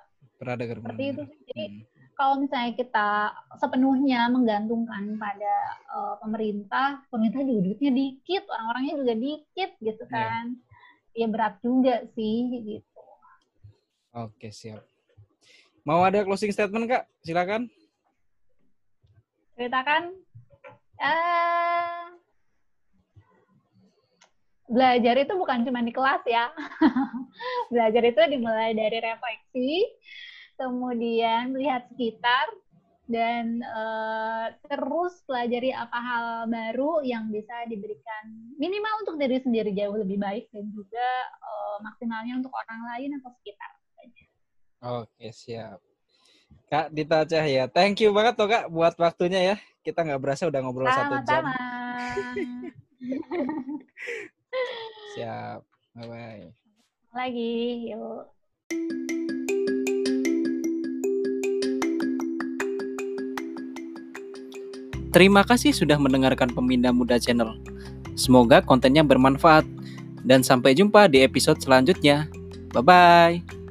dengar seperti itu sih jadi Hmm. kalau misalnya kita sepenuhnya menggantungkan pada uh, pemerintah, pemerintah juga duitnya dikit, orang-orangnya juga dikit gitu Iya. kan. Ya berat juga sih gitu. Oke, siap. Mau ada closing statement, Kak? Silakan. Ceritakan eh belajar itu bukan cuma di kelas ya. <laughs> belajar itu dimulai dari refleksi, kemudian melihat sekitar dan eh, terus pelajari apa hal baru yang bisa diberikan minimal untuk diri sendiri jauh lebih baik dan juga eh, maksimalnya untuk orang lain atau sekitar. Oke, siap. Kak Dita Cahya, thank you banget tuh Kak buat waktunya ya. Kita nggak berasa udah ngobrol satu jam. Sama-sama. <laughs> Siap. Bye-bye. Lagi, yuk. Terima kasih sudah mendengarkan Pemindah Muda Channel. Semoga kontennya bermanfaat. Dan sampai jumpa di episode selanjutnya. Bye-bye.